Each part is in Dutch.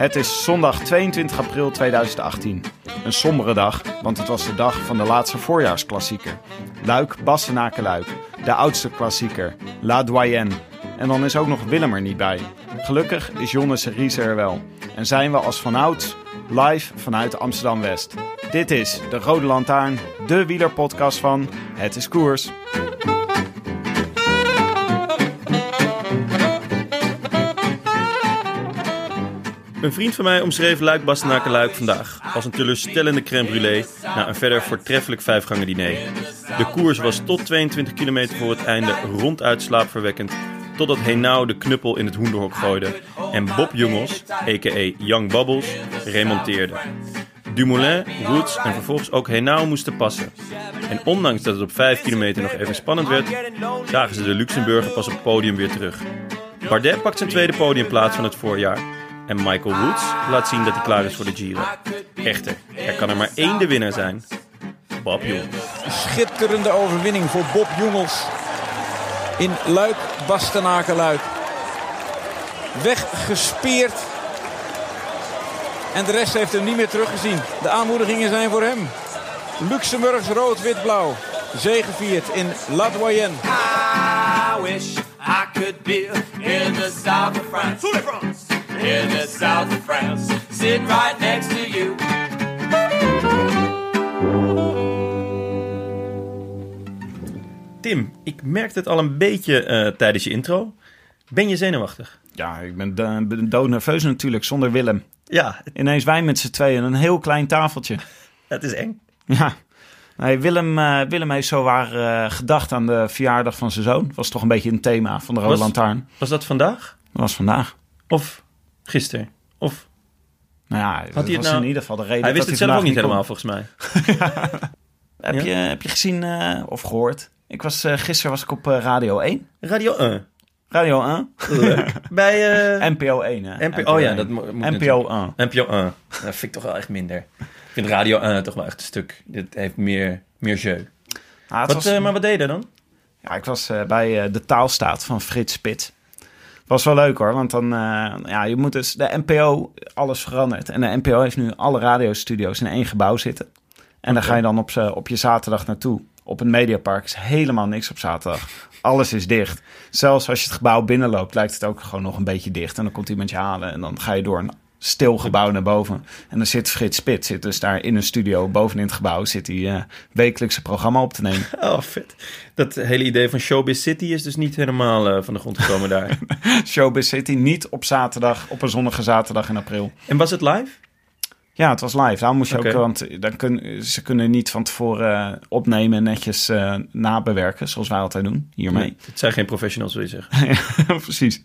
Het is zondag 22 april 2018. Een sombere dag, want het was de dag van de laatste voorjaarsklassieker. Luik, Bastenaken Luik, de oudste klassieker, La Doyenne. En dan is ook nog Willem er niet bij. Gelukkig is Jonnes Riese er wel. En zijn we als vanouds live vanuit Amsterdam-West. Dit is de Rode Lantaarn, de wielerpodcast van Het is Koers. Een vriend van mij omschreef Luik Luik vandaag als een teleurstellende crème brûlée na een verder voortreffelijk vijfgangen diner. De koers was tot 22 kilometer voor het einde ronduit slaapverwekkend, totdat Henao de knuppel in het hoenderhok gooide en Bob Jungels, a.k.a. Young Bubbles, remonteerde. Dumoulin, Woods en vervolgens ook Henao moesten passen. En ondanks dat het op 5 kilometer nog even spannend werd, zagen ze de Luxemburger pas op podium weer terug. Bardet pakt zijn tweede podiumplaats van het voorjaar en Michael Woods laat zien dat hij klaar is voor de Giro. Echter, er kan er maar één de winnaar zijn. Bob Jongels. Schitterende overwinning voor Bob Jongels. In Luik, Bastenaken Luik. Weggespeerd. En de rest heeft hem niet meer teruggezien. De aanmoedigingen zijn voor hem. Luxemburgs rood, wit, blauw. Zegeviert in La Doyenne. I wish I could be in the south of France. In the south of France. Sitting right next to you. Tim, ik merkte het al een beetje eh, tijdens je intro. Ben je zenuwachtig? Ja, ik ben, ben doodnerveus natuurlijk zonder Willem. Ja, Ineens wij met z'n tweeën, een heel klein tafeltje. het is eng. Ja. Nee, Willem, eh, Willem heeft zowaar eh gedacht aan de verjaardag van zijn zoon. Was toch een beetje een thema van de Rode Was- Lantaarn. Was dat vandaag? Dat was vandaag. Of gisteren? Of... Nou ja, dat hij het was nou- in ieder geval de reden Hij dat wist het zelf ook niet helemaal, kon. volgens mij. Heb, Ja? je, heb je gezien eh, of gehoord? Ik was, eh, gisteren was ik op eh, Radio 1. Radio 1. Radio 1? Leuk. Bij... NPO 1, hè? NPO, oh ja, 1. dat mo- moet NPO natuurlijk. 1. NPO 1. Dat vind ik toch wel echt minder. Ik vind Radio 1 toch wel echt een stuk... Dit heeft meer, meer jeu. Ah, Wat, was- maar wat deed je dan? Ja, ik was bij de taalstaat van Frits Spits. Was wel leuk hoor, want dan, eh, ja, je moet dus, de NPO, alles veranderd. En de NPO heeft nu alle radiostudio's in één gebouw zitten. En daar ga je dan op, op je zaterdag naartoe. Op het Mediapark is helemaal niks op zaterdag. Alles is dicht. Zelfs als je het gebouw binnenloopt, lijkt het ook gewoon nog een beetje dicht. En dan komt iemand je halen en dan ga je door een stil gebouw naar boven. En dan zit Frits Spits, zit dus daar in een studio, bovenin het gebouw, zit hij eh wekelijkse programma op te nemen. Oh, vet. Dat hele idee van Showbiz City is dus niet helemaal eh, van de grond gekomen daar. Showbiz City niet op zaterdag, op een zonnige zaterdag in april. En was het live? Ja, het was live. Daarom moest je ook, want dan kun, ze kunnen niet van tevoren eh, opnemen en netjes eh, nabewerken, zoals wij altijd doen hiermee. Het zijn geen professionals, wil je zeggen. Precies.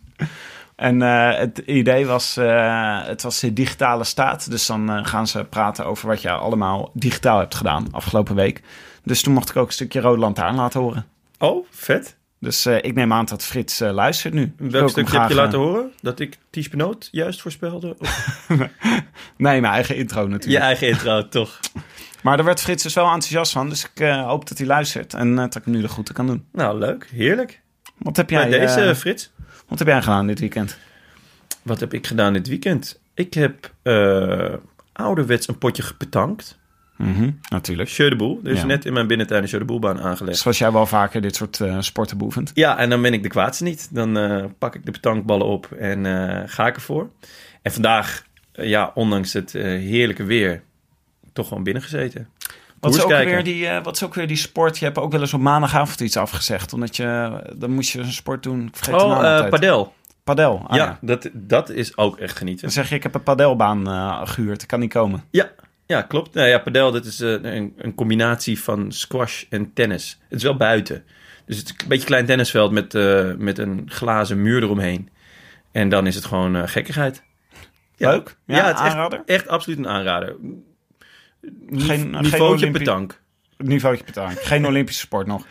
En eh, het idee was, eh, het was de digitale staat. Dus dan eh, gaan ze praten over wat je allemaal digitaal hebt gedaan afgelopen week. Dus toen mocht ik ook een stukje Rode Lantaarn laten horen. Oh, vet. Dus ik neem aan dat Frits luistert nu. Welk stukje heb je laten horen? Dat ik Ties Benoot juist voorspelde? Of Nee, mijn eigen intro natuurlijk. je eigen intro, toch? Maar daar werd Frits dus wel enthousiast van. Dus ik hoop dat hij luistert en dat ik hem nu de groeten kan doen. Nou, leuk. Heerlijk. Wat heb Bij jij, deze, eh, Frits. Wat heb jij gedaan dit weekend? Wat heb ik gedaan dit weekend? Ik heb eh, ouderwets een potje gepetankt. Mhm, natuurlijk. Jeu de Boel. Is Ja. net in mijn binnentuin een Jeu de Boelbaan aangelegd. Zoals jij wel vaker dit soort eh, sporten beoefent. Ja, en dan ben ik de kwaadste niet. Dan eh, pak ik de petankballen op en ga ik ervoor. En vandaag, ja, ondanks het heerlijke weer, toch gewoon binnen gezeten. Wat is, ook kijken. weer die, eh, wat is ook weer die sport? Je hebt ook wel eens op maandagavond iets afgezegd. Omdat je, dan moest je een sport doen. Ik vergeet de Oh, eh padel. Padel. Ah, ja, ja. Dat, dat is ook echt genieten. Dan zeg je, ik heb een padelbaan eh gehuurd. Ik kan niet komen. Ja, ja klopt. Nou ja, padel, dat is een, een combinatie van squash en tennis. Het is wel buiten. Dus het is een beetje een klein tennisveld met, met een glazen muur eromheen. En dan is het gewoon gekkigheid. Ja. Leuk. Ja, Ja, het is echt, echt absoluut een aanrader. Geen- geen Niveautje Olympi- petank. Niveautje. Geen Olympische sport nog.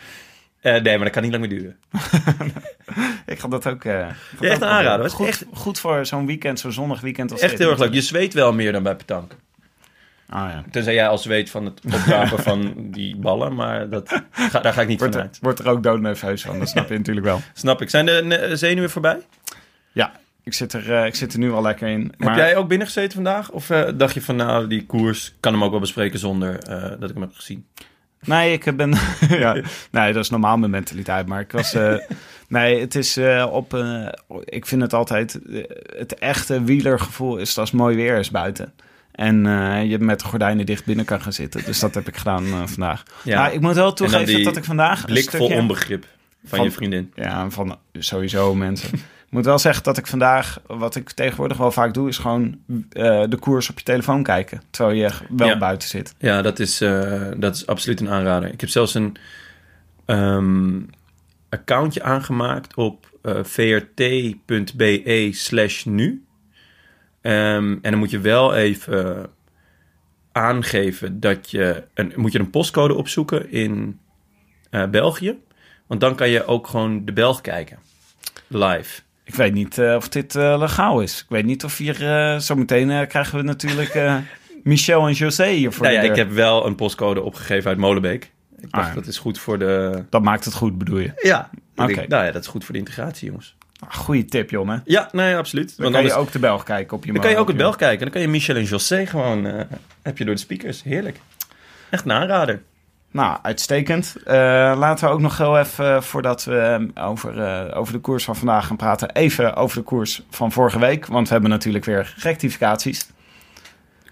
Eh, nee, maar dat kan niet lang meer duren. Ik ga dat ook... eh, dat echt ook is Goed, echt- goed voor zo'n weekend, zo'n zonnig weekend. Als Echt dit heel erg leuk. Je zweet wel meer dan bij petank. Ah, ja. Tenzij jij al zweet van het oprapen van die ballen. Maar dat, ga, daar ga ik niet Wordt, van er, uit. wordt er ook doodnerveus van, dat snap je natuurlijk wel. Snap ik. Zijn de zenuwen voorbij? Ja, ik zit er, eh, ik zit er nu al lekker in. Maar Heb jij ook binnen gezeten vandaag? Of eh, dacht je van nou, die koers kan hem ook wel bespreken zonder eh, dat ik hem heb gezien? Nee, ik ben. ja, nee, dat is normaal mijn mentaliteit. Maar ik was. nee, het is op. ik vind het altijd. het echte wielergevoel is als mooi weer is buiten. En eh, je met de gordijnen dicht binnen kan gaan zitten. Dus dat heb ik gedaan vandaag. Ja. Ik moet wel toegeven dat ik vandaag. een Blik vol stukje- onbegrip van, Van- je vriendin. Ja, van sowieso mensen. ik moet wel zeggen dat ik vandaag. Wat ik tegenwoordig wel vaak doe, is gewoon eh, de koers op je telefoon kijken. Terwijl je wel Ja. buiten zit. Ja, dat is, eh, dat is absoluut een aanrader. Ik heb zelfs een ehm, accountje aangemaakt op eh, vrt.be slash nu. Ehm, en dan moet je wel even aangeven dat je... Een, moet je een postcode opzoeken in België. Want dan kan je ook gewoon de Belg kijken. Live. Ik weet niet eh, of dit eh, legaal is. Ik weet niet of hier... eh zometeen krijgen we natuurlijk Michel en José hier voor Nou ja, ik heb wel een postcode opgegeven uit Molenbeek. Ik dacht, Ah, dat is goed voor de... Dat maakt het goed, bedoel je? Ja, Oké. okay. nou ja, dat is goed voor de integratie, jongens. Ah, Goeie tip, Jonne. Ja, nee, absoluut. Dan Want kan je ook de Belg kijken op je dan kan je ook het Belg kijken. Dan kan je Michel en José gewoon... heb je door de speakers. Heerlijk. Echt een aanrader. Nou, uitstekend. Eh, laten we ook nog heel even, eh, voordat we eh, over, eh, over de koers van vandaag gaan praten, even over de koers van vorige week. Want we hebben natuurlijk weer rectificaties.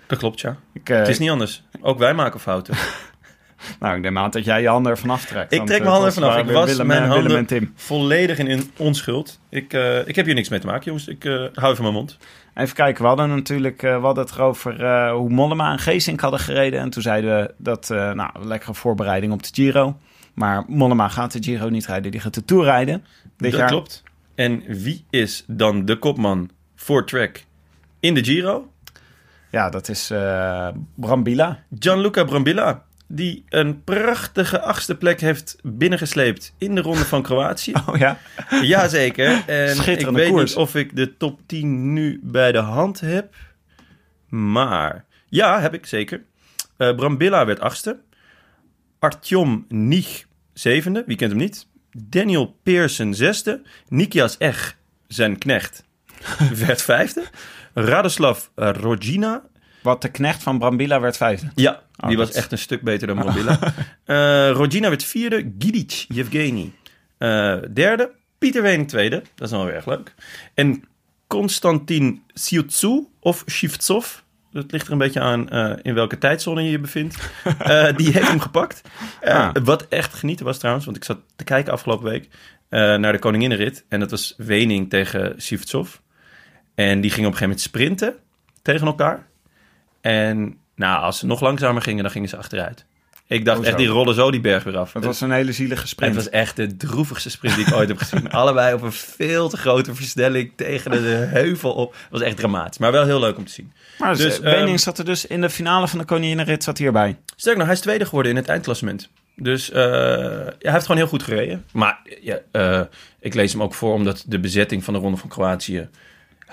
Dat klopt, ja. Ik, Het is niet anders. Ook wij maken fouten. Nou, ik neem aan dat jij je handen ervan aftrekt. Ik trek eh, mijn handen ervan af. Ik was Willem, mijn handen Willem en Tim. volledig in onschuld. Ik, eh, ik heb hier niks mee te maken, jongens. Ik eh, hou even mijn mond. Even kijken, we hadden natuurlijk we hadden het erover eh, hoe Mollema en Geesink hadden gereden. En toen zeiden we dat, nou, lekkere voorbereiding op de Giro. Maar Mollema gaat de Giro niet rijden, die gaat de Tour rijden. Dit dat jaar. klopt. En wie is dan de kopman voor track in de Giro? Ja, dat is eh Brambilla. Gianluca Brambilla. Die een prachtige achtste plek heeft binnengesleept in de ronde van Kroatië. Oh ja? Jazeker. En ik weet koers. niet of ik de top 10 nu bij de hand heb. Maar ja, heb ik zeker. Eh, Brambilla werd achtste. Artyom Nich zevende. Wie kent hem niet? Daniel Pearson zesde. Nikias Ech, zijn knecht, werd vijfde. Radoslav Rogina. Wat de knecht van Brambilla werd vijfde. Ja, Oh, die was echt een stuk beter dan Brambilla. Eh Rogina werd vierde. Gidic Yevgeny eh, derde. Pieter Wening tweede. Dat is wel weer erg leuk. En Konstantin Siutsu of Shivtsov. Dat ligt er een beetje aan eh, in welke tijdzone je je bevindt. Die heeft hem gepakt. Ah. Wat echt genieten was trouwens, want ik zat te kijken afgelopen week naar de Koninginnenrit. En dat was Wening tegen Shivtsov. En die gingen op een gegeven moment sprinten tegen elkaar. En nou, als ze nog langzamer gingen, dan gingen ze achteruit. Ik dacht echt, die rollen zo die berg weer af. Het was een hele zielige sprint. Het was echt de droevigste sprint die ik ooit heb gezien. Allebei op een veel te grote versnelling tegen de heuvel op. Het was echt dramatisch, maar wel heel leuk om te zien. maar dus, Wening ehm, zat er dus in de finale van de Koninginnenrit zat hierbij. Sterk nog, hij is tweede geworden in het eindklassement. Dus eh, ja, hij heeft gewoon heel goed gereden. Maar ja, eh, ik lees hem ook voor omdat de bezetting van de Ronde van Kroatië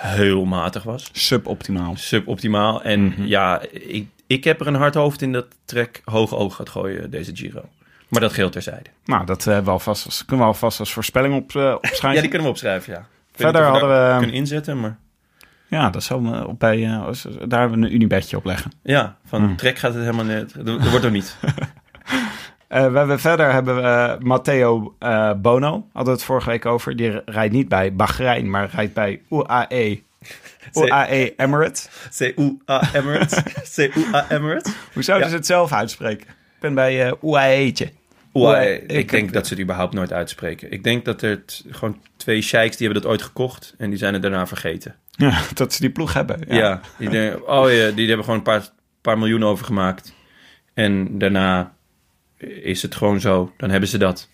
heel matig was. Suboptimaal. Suboptimaal. En Mhm. ja, ik, ik heb er een hard hoofd in dat Trek hoog oog gaat gooien deze Giro. Maar dat geldt terzijde. Nou, dat hebben we alvast, als- kunnen we alvast als voorspelling op, eh, opschrijven. Ja, die kunnen we opschrijven, ja. Verder hadden we- kunnen inzetten, maar Ja, dat zou me op bij, eh, als- daar hebben we een unibedje op leggen. ja, van Hmm. Trek gaat het helemaal net. Dat dat wordt er niet. Eh, we hebben verder hebben we eh, Matteo eh, Bono, hadden we het vorige week over. Die rijdt niet bij Bahrein, maar rijdt bij UAE UAE Emirates. C-U-A Emirates. C-U-A Emirates. Hoe zouden Ja. ze het zelf uitspreken? Ik ben bij uh, UAE'tje. UAE. Ik Ik denk heb- dat ze het überhaupt nooit uitspreken. Ik denk dat er gewoon twee sheiks die hebben dat ooit gekocht en die zijn het daarna vergeten. Ja, dat ze die ploeg hebben. Ja, die, denken, oh ja, die hebben gewoon een paar, paar miljoen overgemaakt. En daarna is het gewoon zo. Dan hebben ze dat.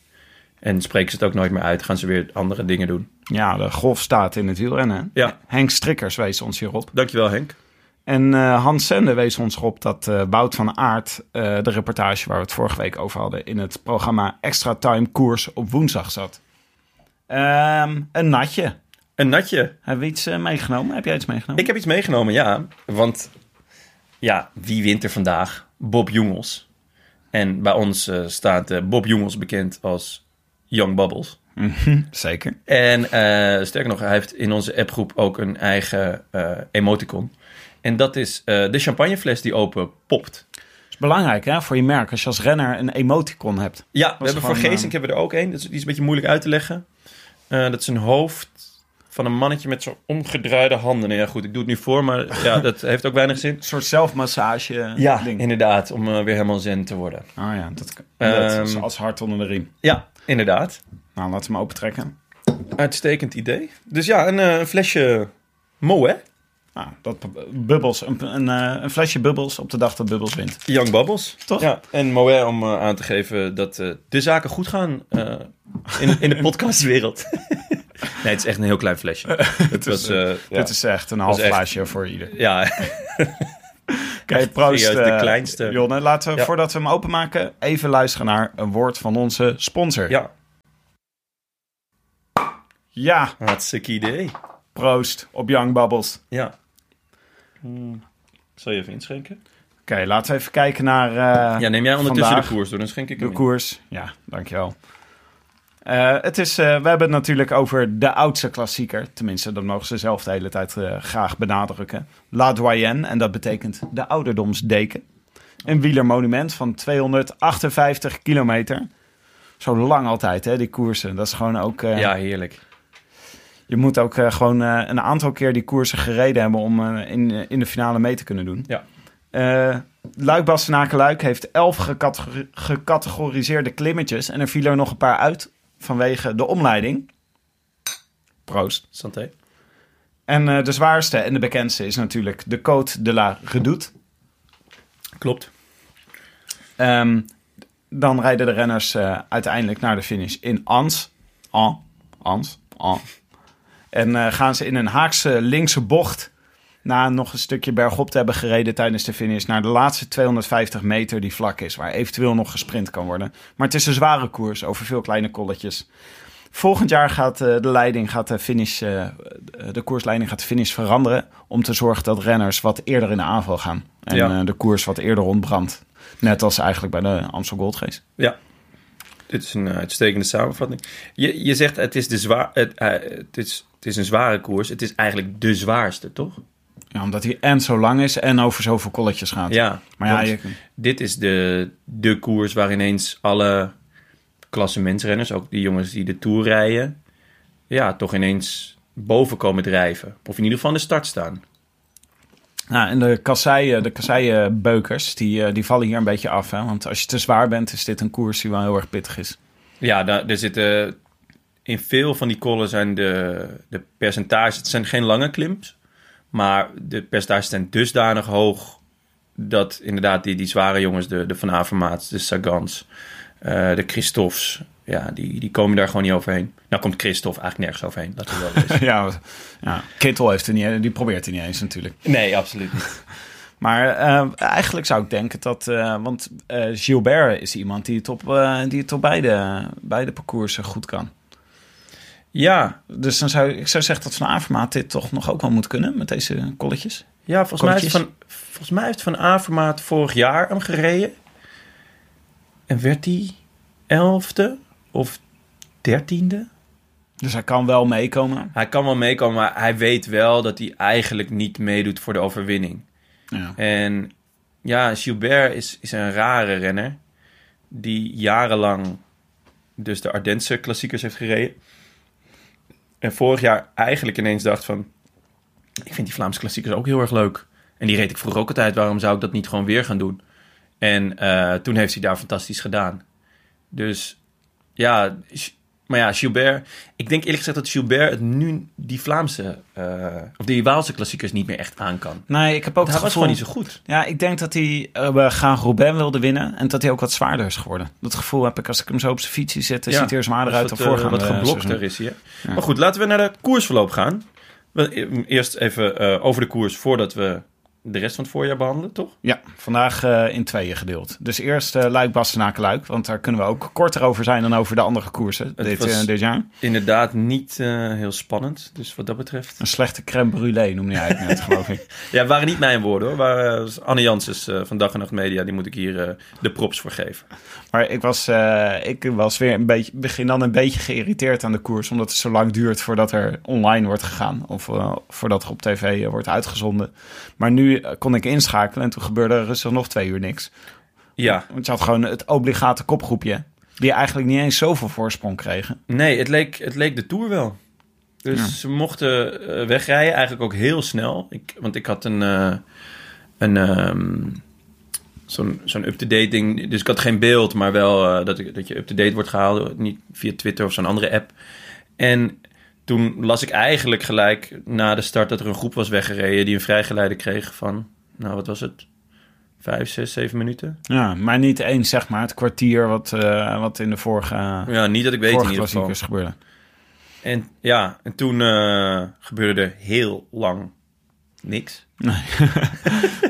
En spreken ze het ook nooit meer uit. Gaan ze weer andere dingen doen. Ja, de golf staat in het wielrennen. Ja. Henk Strikkers wees ons hierop. Dankjewel Henk. En eh, Hans Sende wees ons erop dat Bout van Aert eh, de reportage waar we het vorige week over hadden... in het programma Extra Time Koers op woensdag zat. Ehm, een natje. Een natje. Hebben we iets meegenomen? Heb jij iets meegenomen? Ik heb iets meegenomen, ja. Want ja, wie wint er vandaag? Bob Jongels. En bij ons eh, staat eh, Bob Jongels bekend als Young Bubbles. Zeker. En eh, sterker nog, hij heeft in onze appgroep ook een eigen emoticon. En dat is de champagnefles die open popt. Dat is belangrijk hè, voor je merk als je als renner een emoticon hebt. Ja, we hebben voor Geesink hebben we er ook één. Dat is, die is een beetje moeilijk uit te leggen. Dat is een hoofd van een mannetje met zo'n omgedraaide handen. Nou ja, goed, ik doe het nu voor, maar ja, dat heeft ook weinig zin. Een soort zelfmassage Ja, ding. inderdaad, om eh, weer helemaal zen te worden. Oh ja, dat, Ehm, als hart onder de riem. Ja, inderdaad. Nou, laten we hem opentrekken. Uitstekend idee. Dus ja, een eh, flesje Moe, Nou, dat bubbels, een, een, eh, een flesje bubbels op de dag dat bubbels wint. Young Bubbles. Toch? Ja, en Moe om aan te geven dat de zaken goed gaan in, in de podcastwereld. Nee, het is echt een heel klein flesje. Het was, eh, ja. Dit is echt een half echt- glaasje voor ieder. Ja, Oké, proost. de eh, kleinste. Jonne, laten we Ja. voordat we hem openmaken even luisteren naar een woord van onze sponsor. ja, Ja, hartstikke idee. proost op Young Bubbles. Ja. Hmm. Zal je even inschenken? Oké, laten we even kijken naar eh, Ja, neem jij ondertussen vandaag. de koers door, dan schenk ik de hem in. koers. Ja, dankjewel. Eh, het is, eh, we hebben het natuurlijk over de oudste klassieker. Tenminste, dat mogen ze zelf de hele tijd eh, graag benadrukken. La Doyenne, en dat betekent de ouderdomsdeken. Een wielermonument van 258 kilometer. Zo lang altijd, hè, die koersen. Dat is gewoon ook... Ja, heerlijk. Je moet ook gewoon een aantal keer die koersen gereden hebben... om in, in de finale mee te kunnen doen. Ja. Eh Luik Bastenaken Luik heeft elf gecategori- gecategoriseerde klimmetjes. En er vielen er nog een paar uit vanwege de omleiding. Proost. Santé. En eh, de zwaarste en de bekendste is natuurlijk de Côte de la Redoute. Klopt. Ehm, dan rijden de renners eh, uiteindelijk naar de finish in Ans. An. Ans. An. En eh, gaan ze in een haakse linkse bocht... na nog een stukje bergop te hebben gereden tijdens de finish... naar de laatste 250 meter die vlak is... waar eventueel nog gesprint kan worden. Maar het is een zware koers over veel kleine kolletjes. Volgend jaar gaat eh, de leiding, gaat de finish, eh, de koersleiding gaat de finish veranderen... om te zorgen dat renners wat eerder in de aanval gaan. En Ja. eh, de koers wat eerder ontbrandt. Net als eigenlijk bij de Amstel Gold Race. Ja. Dit is een eh, uitstekende samenvatting. Je, je zegt het is, de zwaar, het, eh, het, is, het is een zware koers. Het is eigenlijk de zwaarste, toch? Ja, omdat hij en zo lang is en over zoveel kolletjes gaat. Ja. maar ja, je, Dit is de, de koers waar ineens alle klassementsrenners, ook die jongens die de Tour rijden, ja, toch ineens boven komen drijven. Of in ieder geval aan de start staan. ja, en de kasseien, de kasseienbeukers, die, eh, die vallen hier een beetje af. Hè? Want als je te zwaar bent, is dit een koers die wel heel erg pittig is. Ja, daar, er zitten in veel van die kollen zijn de, de percentages, het zijn geen lange klims, maar de percentages zijn dusdanig hoog dat inderdaad die, die zware jongens, de, de Van Avermaats, de Sagans, eh, de Christoffs, ja, die, die komen daar gewoon niet overheen. Nou komt Christophe eigenlijk nergens overheen, dat wel ja, ja, Kittel heeft er niet, die probeert er niet eens natuurlijk. Nee, absoluut niet. Maar eh, eigenlijk zou ik denken dat... eh, want Gilbert is iemand die het op, die het op beide, beide parcoursen goed kan. Ja, Dus dan zou ik zou zeggen dat Van Avermaat dit toch nog ook wel moet kunnen met deze kolletjes. ja volgens, mij heeft van, volgens mij heeft Van Avermaat vorig jaar hem gereden. En werd hij elfde of dertiende? Dus hij kan wel meekomen. Hij kan wel meekomen, maar hij weet wel dat hij eigenlijk niet meedoet voor de overwinning. Ja. En ja, Gilbert is, is een rare renner. Die jarenlang dus de Ardense klassiekers heeft gereden. En vorig jaar eigenlijk ineens dacht van... ik vind die Vlaamse klassiekers ook heel erg leuk. En die reed ik vroeger ook altijd. Waarom zou ik dat niet gewoon weer gaan doen? En eh, toen heeft hij daar fantastisch gedaan. Dus ja, maar ja, Gilbert. Ik denk eerlijk gezegd dat Gilbert het nu die Vlaamse eh, of die Waalse klassiekers niet meer echt aan kan. Nee, ik heb ook Hij het was gewoon niet zo goed. Ja, ik denk dat hij uh, graag Roubaix wilde winnen. En dat hij ook wat zwaarder is geworden. Dat gevoel heb ik als ik hem zo op zijn fiets zitten. Ja, ziet hij er zwaarder uit dan eh, voorgaande Wat geblokter is hè? Maar goed, laten we naar de koersverloop gaan. We- Eerst even eh, over de koers voordat we de rest van het voorjaar behandelen, toch? Ja, vandaag eh, in tweeën gedeeld. Dus eerst eh Luik, Bastenaken, Luik. Want daar kunnen we ook korter over zijn dan over de andere koersen Het dit, eh, dit jaar. Inderdaad niet heel spannend. Dus wat dat betreft... Een slechte crème brûlée noemde jij het net, geloof ik. Ja, waren niet mijn woorden hoor. Waren, Anne Janssens van Dag en Nacht Media. Die moet ik hier de props voor geven. Maar ik was, ik was weer een beetje, begin dan een beetje geïrriteerd aan de koers. Omdat het zo lang duurt voordat er online wordt gegaan. Of voordat er op tv wordt uitgezonden. Maar nu kon ik inschakelen en toen gebeurde er rustig nog twee uur niks. Ja, Want je had gewoon het obligate kopgroepje. Die eigenlijk niet eens zoveel voorsprong kregen. nee, het leek, het leek de Tour wel. Dus Ja. ze mochten eh, wegrijden, eigenlijk ook heel snel. Ik, want ik had een, eh, een ehm, zo'n zo'n up-to-date ding. Dus ik had geen beeld, maar wel eh, dat, ik, dat je up-to-date wordt gehaald. Niet via Twitter of zo'n andere app. En toen las ik eigenlijk gelijk na de start dat er een groep was weggereden... die een vrijgeleide kreeg van, nou wat was het? Vijf, zes, zeven minuten? Ja, maar niet eens zeg maar het kwartier wat, eh, wat in de vorige, Ja, niet dat ik weet in ieder geval. gebeurde. En ja, en toen eh, gebeurde heel lang niks.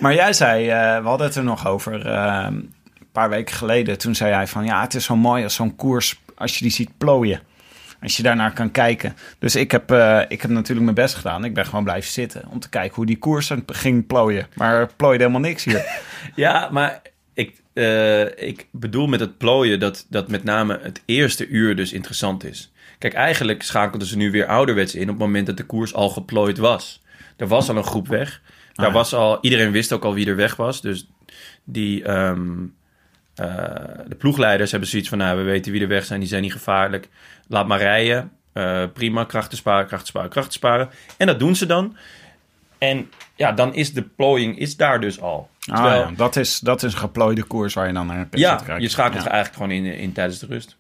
Maar jij zei, eh, we hadden het er nog over een paar weken geleden. Toen zei jij van ja, het is zo mooi als zo'n koers, als je die ziet plooien. Als je daarnaar kan kijken. Dus ik heb, eh, ik heb natuurlijk mijn best gedaan. Ik ben gewoon blijven zitten om te kijken hoe die koers ging plooien. Maar er plooide helemaal niks hier. Ja, maar ik, eh, ik bedoel met het plooien dat, dat met name het eerste uur dus interessant is. Kijk, eigenlijk schakelden ze nu weer ouderwets in op het moment dat de koers al geplooid was. Er was al een groep weg. Daar Ah, ja. was al, iedereen wist ook al wie er weg was. Dus die, ehm, eh, de ploegleiders hebben zoiets van, nou, we weten wie er weg zijn, die zijn niet gevaarlijk. Laat maar rijden. Eh, prima, krachten sparen, krachten sparen, krachten sparen. En dat doen ze dan. En ja, dan is de plooiing is daar dus al. Ah, Terwijl- ja, dat, is, dat is een geplooide koers waar je dan naar kunt ja, je schakelt Ja. er eigenlijk gewoon in, in tijdens de rust.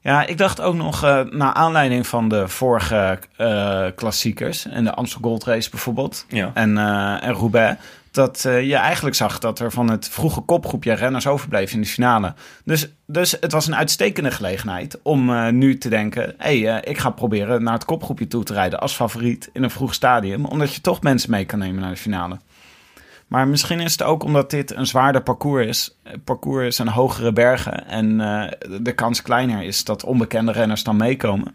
Ja, ik dacht ook nog, eh naar aanleiding van de vorige eh, klassiekers... en de Amstel Gold Race bijvoorbeeld... Ja. en, eh, en Roubaix... dat eh, je eigenlijk zag dat er van het vroege kopgroepje renners overbleef in de finale. Dus, dus het was een uitstekende gelegenheid om eh, nu te denken... hé, hey, eh, ik ga proberen naar het kopgroepje toe te rijden als favoriet in een vroeg stadium... omdat je toch mensen mee kan nemen naar de finale. Maar misschien is het ook omdat dit een zwaarder parcours is. Parcours is een hogere bergen. En de kans kleiner is dat onbekende renners dan meekomen.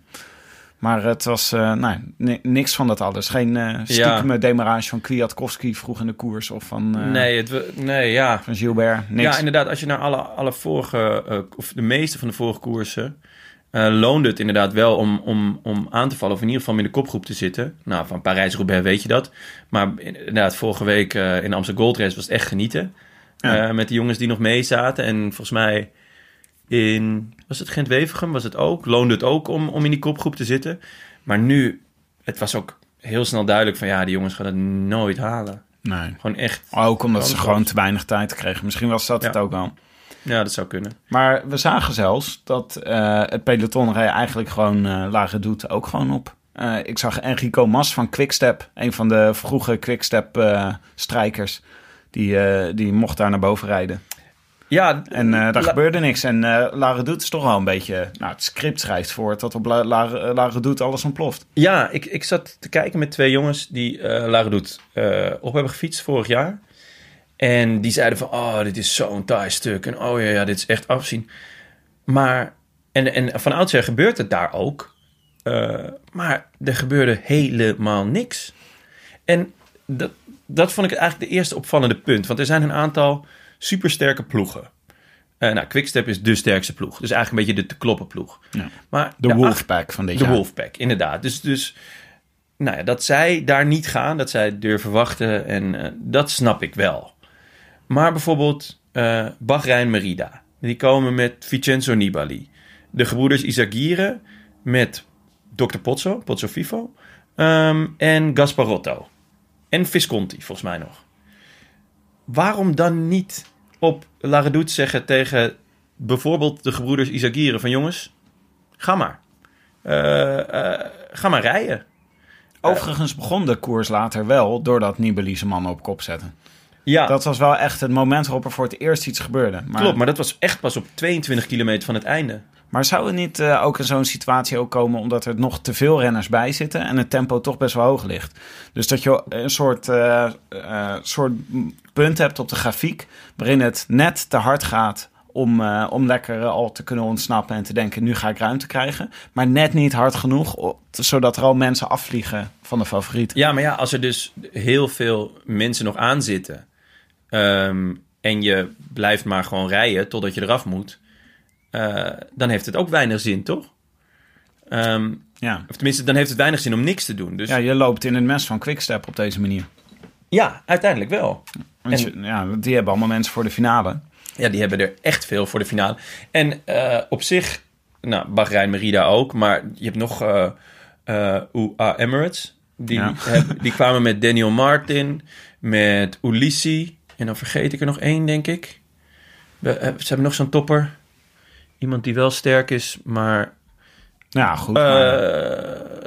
Maar het was eh, nou, ni- niks van dat alles. Geen eh stiekem demarage van Kwiatkowski vroeg in de koers. Of van, eh, nee, het, nee, ja. van Gilbert. Niks. Ja, inderdaad. Als je naar alle, alle vorige, eh, of de meeste van de vorige koersen... eh, loonde het inderdaad wel om, om, om aan te vallen... of in ieder geval in de kopgroep te zitten. Nou, van Parijs-Roubaix weet je dat. Maar inderdaad, vorige week eh, in de Amsterdam Gold Race was het echt genieten. Ja. Eh, met de jongens die nog mee zaten. En volgens mij in... Was het Gent-Wevergem? Was het ook? Loonde het ook om, om in die kopgroep te zitten. Maar nu... Het was ook heel snel duidelijk van... Ja, die jongens gaan het nooit halen. nee. Gewoon echt... Ook omdat ze gewoon te weinig tijd kregen. Misschien was dat Ja. het ook wel. Ja, dat zou kunnen. Maar we zagen zelfs dat eh, het peloton reed eigenlijk gewoon eh lage doet ook gewoon op. Eh, ik zag Enrico Mas van Quickstep, een van de vroege Quickstep eh strijkers. Die, die mocht daar naar boven rijden. Ja, En eh, daar La- gebeurde niks. En eh Lare Doet is toch wel een beetje... Nou, het script schrijft voor dat op La- Lare, Lare Doet alles ontploft. Ja, ik, ik zat te kijken met twee jongens die eh Lara Doet eh, op hebben gefietst vorig jaar. En die zeiden van, oh, dit is zo'n taai stuk. En oh ja, ja, dit is echt afzien. Maar, en, en van oudsher gebeurt het daar ook. Eh, maar er gebeurde helemaal niks. En dat, dat vond ik eigenlijk de eerste opvallende punt. Want er zijn een aantal supersterke ploegen. Eh nou, Quickstep is de sterkste ploeg. Dus eigenlijk een beetje de te kloppen ploeg. Ja. Maar De Wolfpack van dit de jaar. Wolfpack, inderdaad. Dus, dus nou ja, dat zij daar niet gaan, dat zij durven wachten, en eh, dat snap ik wel. Maar bijvoorbeeld eh Bahrein Merida, die komen met Vincenzo Nibali. De gebroeders Izagirre met Dr. Pozzo, Pozzo Fifo, ehm, en Gasparotto. En Visconti, volgens mij nog. Waarom dan niet op La Redoute zeggen tegen bijvoorbeeld de gebroeders Isagieren van jongens, ga maar. Eh, eh, ga maar rijden. Overigens begon de koers later wel doordat Nibali zijn mannen op kop zette. Ja, Dat was wel echt het moment waarop er voor het eerst iets gebeurde. Maar, klopt. Maar dat was echt pas op 22 kilometer van het einde. Maar zou het niet eh, ook in zo'n situatie ook komen omdat er nog te veel renners bij zitten en het tempo toch best wel hoog ligt? Dus dat je een soort, eh, eh, soort punt hebt op de grafiek waarin het net te hard gaat om, eh, om lekker al te kunnen ontsnappen en te denken nu ga ik ruimte krijgen. Maar net niet hard genoeg zodat er al mensen afvliegen van de favoriet. Ja, maar ja, als er dus heel veel mensen nog aan zitten... ehm, en je blijft maar gewoon rijden totdat je eraf moet... eh, dan heeft het ook weinig zin, toch? Ehm, Ja. of tenminste, dan heeft het weinig zin om niks te doen. Dus ja, je loopt in het mes van Quickstep op deze manier. ja, uiteindelijk wel. Want En- ja, die hebben allemaal mensen voor de finale. Ja, die hebben er echt veel voor de finale. En eh, op zich, nou, Bahrein Merida ook, maar je hebt nog eh, UAE Emirates. Die, Ja. hebben- die kwamen met Daniel Martin, met Ulissi. En dan vergeet ik er nog één, denk ik. We, ze hebben nog zo'n topper. Iemand die wel sterk is, maar... Ja, goed. maar-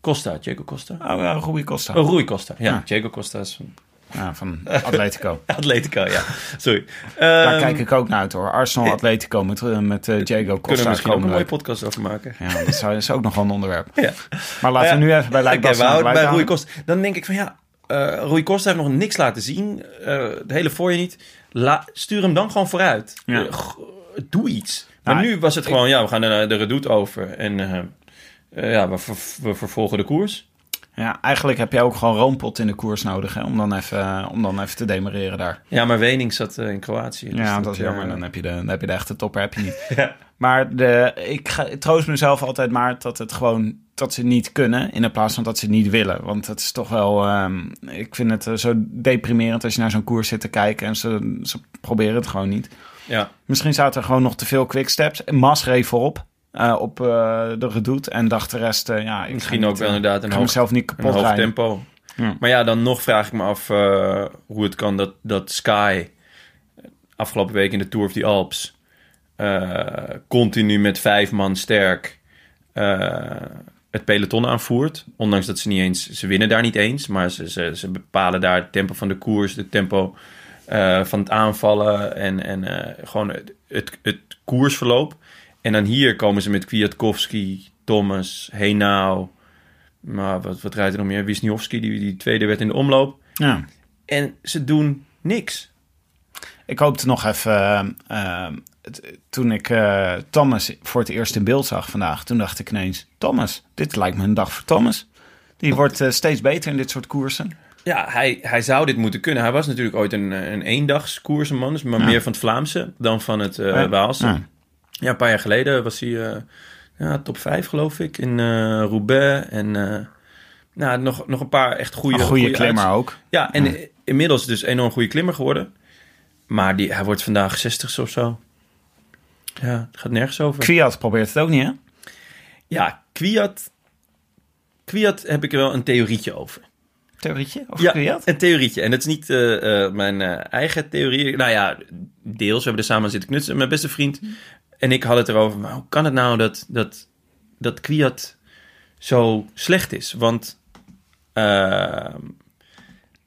Costa, Diego Costa. oh, ja, Rui Costa. Oh, Rui Costa. Ja, Ja. Diego Costa is van Ja, van Atletico. Atletico, ja. Sorry. Daar Ehm, kijk ik ook naar uit hoor. Arsenal Atletico met, eh, met eh, Diego Kunnen we Costa. misschien ook een mooie podcast over maken. Ja, dat zou- is ook nog wel een onderwerp. Ja. Maar laten we nu even bij Oké, Lijkbaas we houden bij Rui Costa. Dan denk ik van ja, eh Rui Costa heeft nog niks laten zien. De hele voorje niet. La, stuur hem dan gewoon vooruit. Ja. Doe iets. Maar Nou, nu was het gewoon, ja, we gaan de, de redoute over. En ja, we, ver- we vervolgen de koers. Ja, eigenlijk heb je ook gewoon roompot in de koers nodig hè, om, dan even, eh, om dan even te demereren daar. Ja, maar Wening zat eh, in Kroatië. dus ja, dat is eh, jammer. Dan heb je de, dan heb je de echte topper heb je niet. Ja. Maar de, ik, ga, ik troost mezelf altijd maar dat het gewoon dat ze niet kunnen in plaats van dat ze niet willen. Want het is toch wel, ehm, ik vind het eh, zo deprimerend als je naar zo'n koers zit te kijken en ze, ze proberen het gewoon niet. Ja, Misschien zaten er gewoon nog te veel quicksteps. Mas reed voorop eh, op eh, de redoute en dacht de rest, eh, ja, ik misschien ook wel inderdaad een hoog, mezelf niet een kapot hoog rijden. tempo. Ja. Maar ja, dan nog vraag ik me af hoe het kan dat, dat Sky afgelopen week in de Tour of the Alps continu met vijf man sterk het peloton aanvoert. Ondanks dat ze niet eens, ze winnen daar niet eens, maar ze, ze, ze bepalen daar het tempo van de koers, het tempo van het aanvallen en, en gewoon het, het, het koersverloop. En dan hier komen ze met Kwiatkowski, Thomas, Heenau. Maar wat, wat rijdt er nog meer? Wisniewski, die, die tweede werd in de omloop. Ja. En ze doen niks. Ik hoopte nog even, eh, eh, toen ik eh, Thomas voor het eerst in beeld zag vandaag, toen dacht ik ineens, Thomas, dit lijkt me een dag voor Thomas. Die wordt steeds beter in dit soort koersen. Ja, hij, hij zou dit moeten kunnen. Hij was natuurlijk ooit een, een eendagskoersenman, dus maar Ja. meer van het Vlaamse dan van het Ja. Waalse. Ja. Ja. een paar jaar geleden was hij eh, ja, top 5, geloof ik, in eh Roubaix. En eh, nou, nog, nog een paar echt goede Een goede klimmer ook. Ja, en inmiddels dus enorm goede klimmer geworden. Maar die, hij wordt vandaag 60 of zo. Ja, het gaat nergens over. Kwiat probeert het ook niet, hè? Ja, Kwiat. Kwiat heb ik er wel een theorietje over. Theorietje? Of ja, Kwiat? een theorietje. En dat is niet mijn eigen theorie. Nou ja, deels. We hebben er samen zitten knutselen. Mijn beste vriend en ik hadden het erover. Maar hoe kan het nou dat, dat, dat Kwiat zo slecht is? Want eh,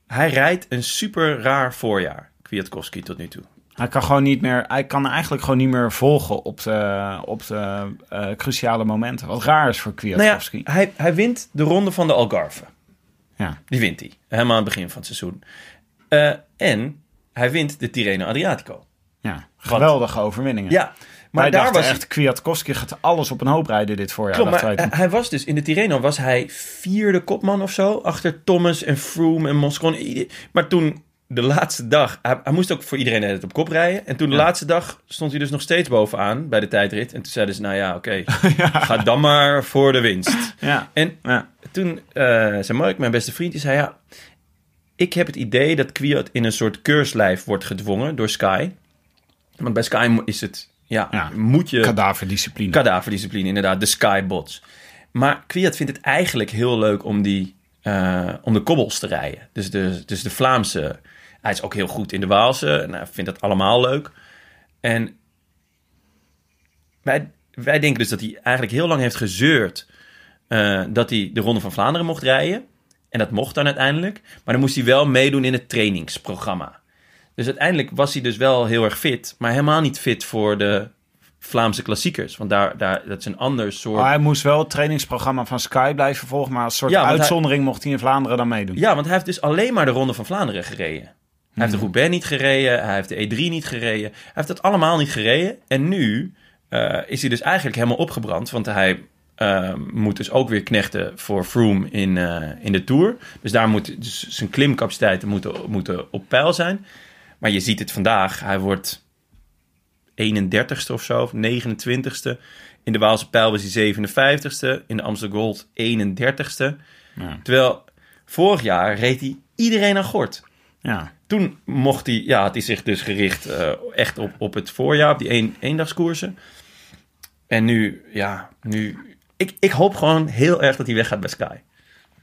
hij rijdt een super raar voorjaar. Kwiatkowski tot nu toe. Hij kan gewoon niet meer, hij kan eigenlijk gewoon niet meer volgen op de, op de eh, cruciale momenten. Wat raar is voor Nou ja, Kwiatkowski. hij, hij wint de ronde van de Algarve. ja. Die wint hij. Helemaal aan het begin van het seizoen. Eh, en hij wint de Tirreno Adriatico. ja, geweldige overwinningen. Ja, maar Wij daar was echt, Kwiatkowski gaat alles op een hoop rijden dit voorjaar. Klopt, maar hij, was dus in de Tirreno was hij vierde kopman of zo achter Thomas en Froome en Moscon. Maar toen de laatste dag, hij, hij moest ook voor iedereen het op kop rijden. En toen de Ja. laatste dag stond hij dus nog steeds bovenaan bij de tijdrit. En toen zeiden ze, nou ja, oké, ga dan maar voor de winst. ja. En Ja. toen eh zei Mark, mijn beste vriend, die zei ja, ik heb het idee dat Kwiat in een soort keurslijf wordt gedwongen door Sky. Want bij Sky is het, ja, Ja, moet je Kadaverdiscipline. kadaverdiscipline, inderdaad, de Skybots. Maar Kwiat vindt het eigenlijk heel leuk om die, eh, om de kobbels te rijden. Dus de, dus de Vlaamse. Hij is ook heel goed in de Waalse. En hij vindt dat allemaal leuk. En wij, wij denken dus dat hij eigenlijk heel lang heeft gezeurd. eh, dat hij de Ronde van Vlaanderen mocht rijden. En dat mocht dan uiteindelijk. Maar dan moest hij wel meedoen in het trainingsprogramma. Dus uiteindelijk was hij dus wel heel erg fit. Maar helemaal niet fit voor de Vlaamse klassiekers. Want daar, daar, dat is een ander soort... Maar hij moest wel het trainingsprogramma van Sky blijven volgen. Maar als soort Ja, want hij- uitzondering mocht hij in Vlaanderen dan meedoen. Ja, want hij heeft dus alleen maar de Ronde van Vlaanderen gereden. Hij Hmm. heeft de Roubaix niet gereden, hij heeft de E3 niet gereden. Hij heeft dat allemaal niet gereden. En nu eh, is hij dus eigenlijk helemaal opgebrand. Want hij eh, moet dus ook weer knechten voor Froome in, eh, in de Tour. Dus daar moet dus zijn klimcapaciteiten moeten, moeten op peil zijn. Maar je ziet het vandaag. Hij wordt 31ste of zo, of 29ste. In de Waalse Pijl was hij 57ste. In de Amsterdam Gold 31ste. Ja. Terwijl vorig jaar reed hij iedereen aan gort. Ja. Toen mocht hij, ja, had hij zich dus gericht eh, echt op, op het voorjaar, op die een, eendagskoersen. En nu, ja, nu... Ik, ik hoop gewoon heel erg dat hij weggaat bij Sky.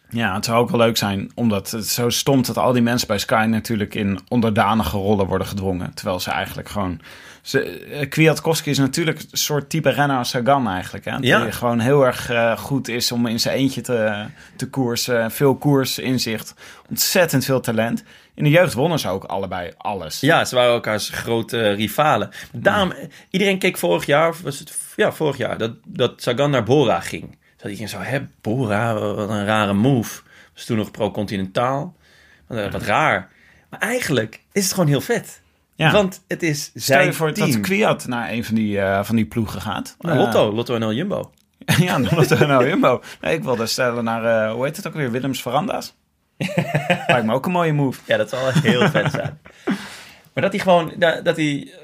Ja, het zou ook wel leuk zijn, omdat het zo stom dat al die mensen bij Sky natuurlijk in onderdanige rollen worden gedwongen. Terwijl ze eigenlijk gewoon. Ze, eh, Kwiatkowski is natuurlijk een soort type renner als Sagan eigenlijk. Hè? Ja. Die gewoon heel erg eh, goed is om in zijn eentje te, te koersen. Veel koersinzicht, ontzettend veel talent. In de jeugd wonnen ze ook allebei alles. Ja, ze waren elkaars grote rivalen. Daarom, iedereen keek vorig jaar, of was het, ja, vorig jaar, dat, dat Sagan naar Bora ging. Dat iedereen zo, hè, Bora, wat een rare move. Was toen nog pro-continentaal. Wat, eh, raar. Maar eigenlijk is het gewoon heel vet. Ja. Want het is Stel zijn je voor team. dat Kwiat naar een van die, eh, van die ploegen gaat. Nou, Lotto, Lotto NL Jumbo. Eh, ja, Lotto nou Jumbo. Nee, ik wilde stellen naar, eh, hoe heet het ook weer, Willems Veranda's. Lijkt me ook een mooie move. Ja, dat zal wel heel vet zijn. Maar dat hij gewoon, dat, dat hij, eh,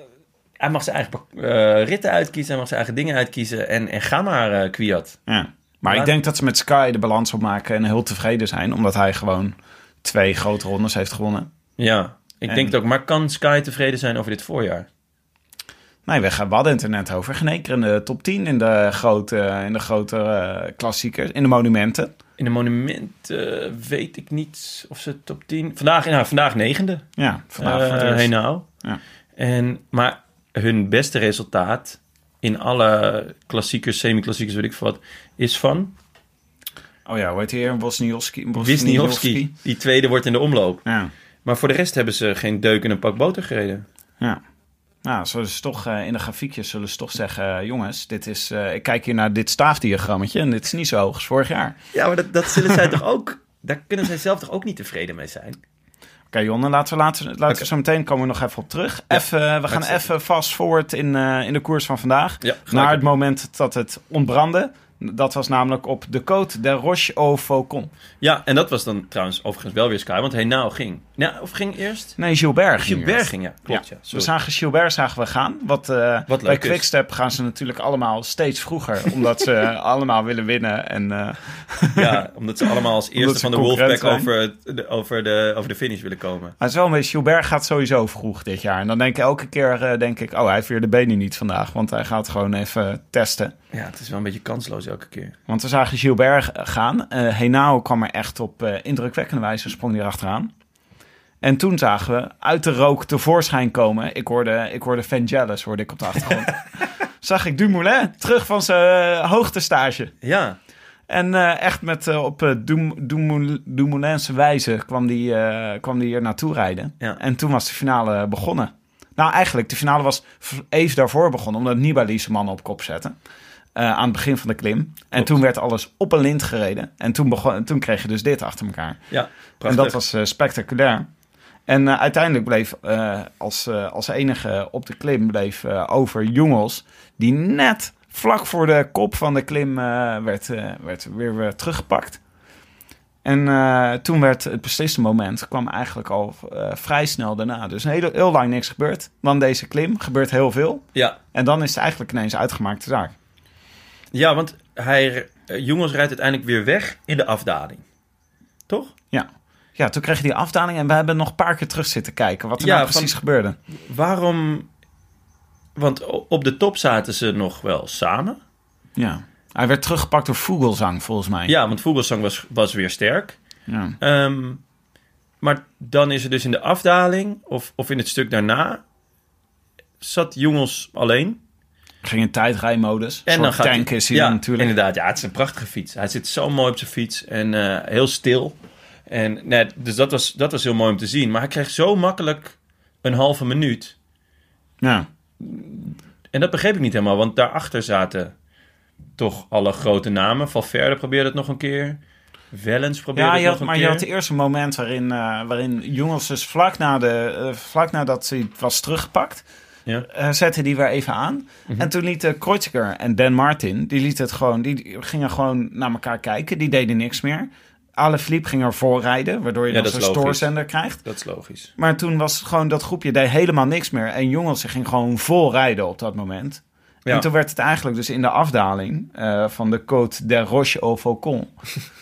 hij mag zijn eigen eh, ritten uitkiezen, hij mag zijn eigen dingen uitkiezen en, en ga maar, eh Kwiat. Ja. Maar ik denk dat ze met Sky de balans opmaken en heel tevreden zijn. Omdat hij gewoon twee grote rondes heeft gewonnen. Ja, ik En- denk het ook. Maar kan Sky tevreden zijn over dit voorjaar? Nee, we gaan we hadden het er net over. Geen in de top 10 in de grote, in de grote eh, klassiekers, in de monumenten. In de monumenten weet ik niet of ze top 10... Vandaag, nou, vandaag negende. Ja, vandaag voor het Eh, eerst. hey nou. Ja. En, maar hun beste resultaat in alle klassiekers, semi-klassiekers, weet ik veel wat, is van Oh ja, hoe heet hij hier? Wozniowski. Wisniewski. Die tweede wordt in de omloop. Ja, Maar voor de rest hebben ze geen deuk in een pak boter gereden. ja. Nou, zullen ze toch eh, in de grafiekjes zullen ze toch zeggen... eh, jongens, dit is, eh, ik kijk hier naar dit staafdiagrammetje... en dit is niet zo hoog als vorig jaar. Ja, maar dat, dat zullen zij toch ook... Daar kunnen zij zelf toch ook niet tevreden mee zijn? Oké, Jonne, laten we, laten, laten we zo meteen komen we nog even op terug. Ja, even, we gaan even fast forward in, eh, in de koers van vandaag. Ja, naar het moment dat het ontbrandde. Dat was namelijk op de Côte de Roche au Faucon. Ja, en dat was dan trouwens overigens wel weer Sky, want hij nou ging. Ja, of ging eerst? Nee, Gilbert. ging Gilbert eerst. ging, ja. Klopt, ja. we zagen Gilbert zagen we gaan. Wat, eh, Wat bij. Quickstep gaan ze natuurlijk allemaal steeds vroeger. omdat ze allemaal willen winnen. En, eh, Ja, omdat ze allemaal als eerste van de Wolfpack zijn. over, de, over, de, over de finish willen komen. maar het is wel een beetje, Gilbert gaat sowieso vroeg dit jaar. En dan denk ik elke keer, eh, denk ik, oh, hij heeft weer de benen niet vandaag. Want hij gaat gewoon even testen. Ja, het is wel een beetje kansloos elke keer. Want we zagen Gilbert gaan. Eh Henao kwam er echt op eh, indrukwekkende wijze, sprong hij erachteraan. En toen zagen we uit de rook tevoorschijn komen. Ik hoorde, ik hoorde Vangelis, hoorde ik op de achtergrond. Zag ik Dumoulin terug van zijn eh, hoogtestage. Ja, En eh, echt met, eh, op uh, Dumoulinse wijze kwam die, eh, kwam die hier naartoe rijden. Ja. En toen was de finale begonnen. Nou, eigenlijk, de finale was even daarvoor begonnen, omdat Nibali zijn man op kop zette. Eh, aan het begin van de klim. En Klopt. toen werd alles op een lint gereden. En toen, begon, toen kreeg je dus dit achter elkaar. ja En dat was eh, spectaculair. En eh, uiteindelijk bleef als, als enige op de klim bleef over Jongels, die net vlak voor de kop van de klim werd, werd weer eh, teruggepakt. En toen werd het beslissende moment, kwam eigenlijk al vrij snel daarna. Dus heel, heel lang niks gebeurd. Dan deze klim, gebeurt heel veel. Ja. En dan is het eigenlijk ineens uitgemaakte zaak. Ja, want hij, eh, Jongens rijdt uiteindelijk weer weg in de afdaling. Toch? Ja. Ja, toen kreeg je die afdaling en we hebben nog een paar keer terug zitten kijken wat er Ja, nou van- precies gebeurde. Waarom... Want op de top zaten ze nog wel samen. Ja. Hij werd teruggepakt door Vogelsang, volgens mij. Ja, want Vogelsang was, was weer sterk. Ja. Ehm, maar dan is er dus in de afdaling, of, of in het stuk daarna, zat jongens alleen. Ging in tijdrijmodus. En dan gaat tank hij- is hij ja, dan natuurlijk. Inderdaad, ja, het is een prachtige fiets. Hij zit zo mooi op zijn fiets en eh, heel stil. En nee, dus dat was, dat was heel mooi om te zien. Maar hij kreeg zo makkelijk een halve minuut. Ja. En dat begreep ik niet helemaal, want daarachter zaten toch alle grote namen. Valverde probeerde het nog een keer. Wellens probeerde Ja, het nog had, een maar keer. je had het eerste moment waarin, eh, waarin jongens dus vlak, na de, eh, vlak nadat hij was teruggepakt, Ja. Mhm. eh, zette die weer even aan. En toen lieten Kreuziger en Dan Martin, die lieten het gewoon, die gingen gewoon naar elkaar kijken. Die deden niks meer. Alaphilippe ging er voorrijden, waardoor je Ja, zo'n logisch. stoorzender krijgt. Dat is logisch. Maar toen was gewoon dat groepje deed helemaal niks meer. En jongens ging gewoon vol rijden op dat moment. Ja. En toen werd het eigenlijk dus in de afdaling eh, van de Côte de Roche au Faucon...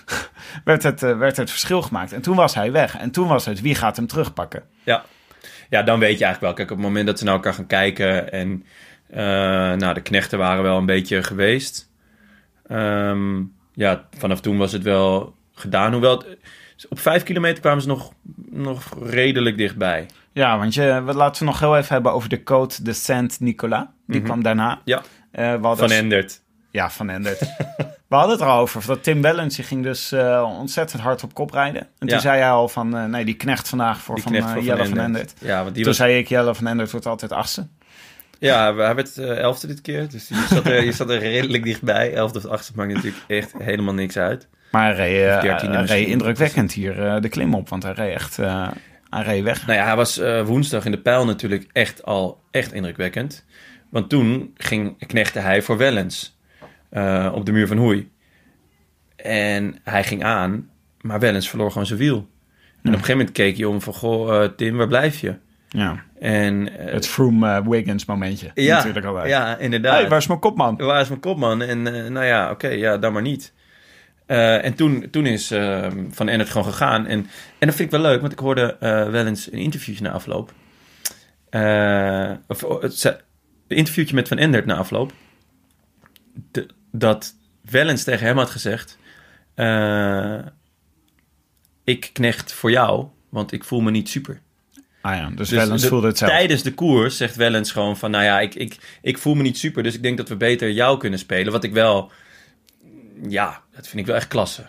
werd, het, eh, werd het verschil gemaakt. En toen was hij weg. En toen was het wie gaat hem terugpakken. Ja. Ja, dan weet je eigenlijk wel. Kijk, op het moment dat ze naar elkaar gaan kijken en eh, nou, de knechten waren wel een beetje geweest. Ehm, ja, vanaf toen was het wel gedaan. Hoewel, het- op vijf kilometer kwamen ze nog, nog redelijk dichtbij. Ja, want je, we, laten we nog heel even hebben over de Côte de Saint-Nicolas. Die kwam daarna. Mhm. Ja, Eh, van Endert. Ja, van Endert. we hadden het er al over. Dat Tim Wellens die ging dus eh, ontzettend hard op kop rijden. En Ja. toen zei hij al van... eh, nee, die knecht vandaag voor Die van, eh, voor Jelle van Endert. Ja, want die Toen was, zei ik, Jelle van Endert wordt altijd achtste. ja, hij werd elfde dit keer. Dus je zat, er, je zat er redelijk dichtbij. Elfde of achtste maakt natuurlijk echt helemaal niks uit. Maar hij reed, indrukwekkend hier de klim op. Want hij reed echt hij reed weg. Nou ja, hij was woensdag in de pijl natuurlijk echt al echt indrukwekkend. Want toen ging, knechtte hij voor Wellens eh, op de muur van Hoei. En hij ging aan, maar Wellens verloor gewoon zijn wiel. En op een gegeven moment keek hij om van, goh, eh, Tim, waar blijf je? Ja, En, eh, het Froome-Wiggins momentje. ja, natuurlijk altijd. ja, inderdaad. Hey, waar is mijn kopman? Waar is mijn kopman? En nou ja, oké, ja, dan maar niet. En toen, toen is Van Ennert gewoon gegaan. En, en dat vind ik wel leuk, want ik hoorde eh, wel eens een interviewtje na afloop. Of, oh, het, een interviewtje met Van Endert na afloop. De- dat Wellens tegen hem had gezegd... eh, ik knecht voor jou, want ik voel me niet super. Ah ja, dus, Dus Wellens de- voelde het zelf. Tijdens de koers zegt Wellens gewoon van... nou ja, ik, ik, ik voel me niet super, dus ik denk dat we beter jou kunnen spelen. Wat ik wel... Ja, dat vind ik wel echt klasse.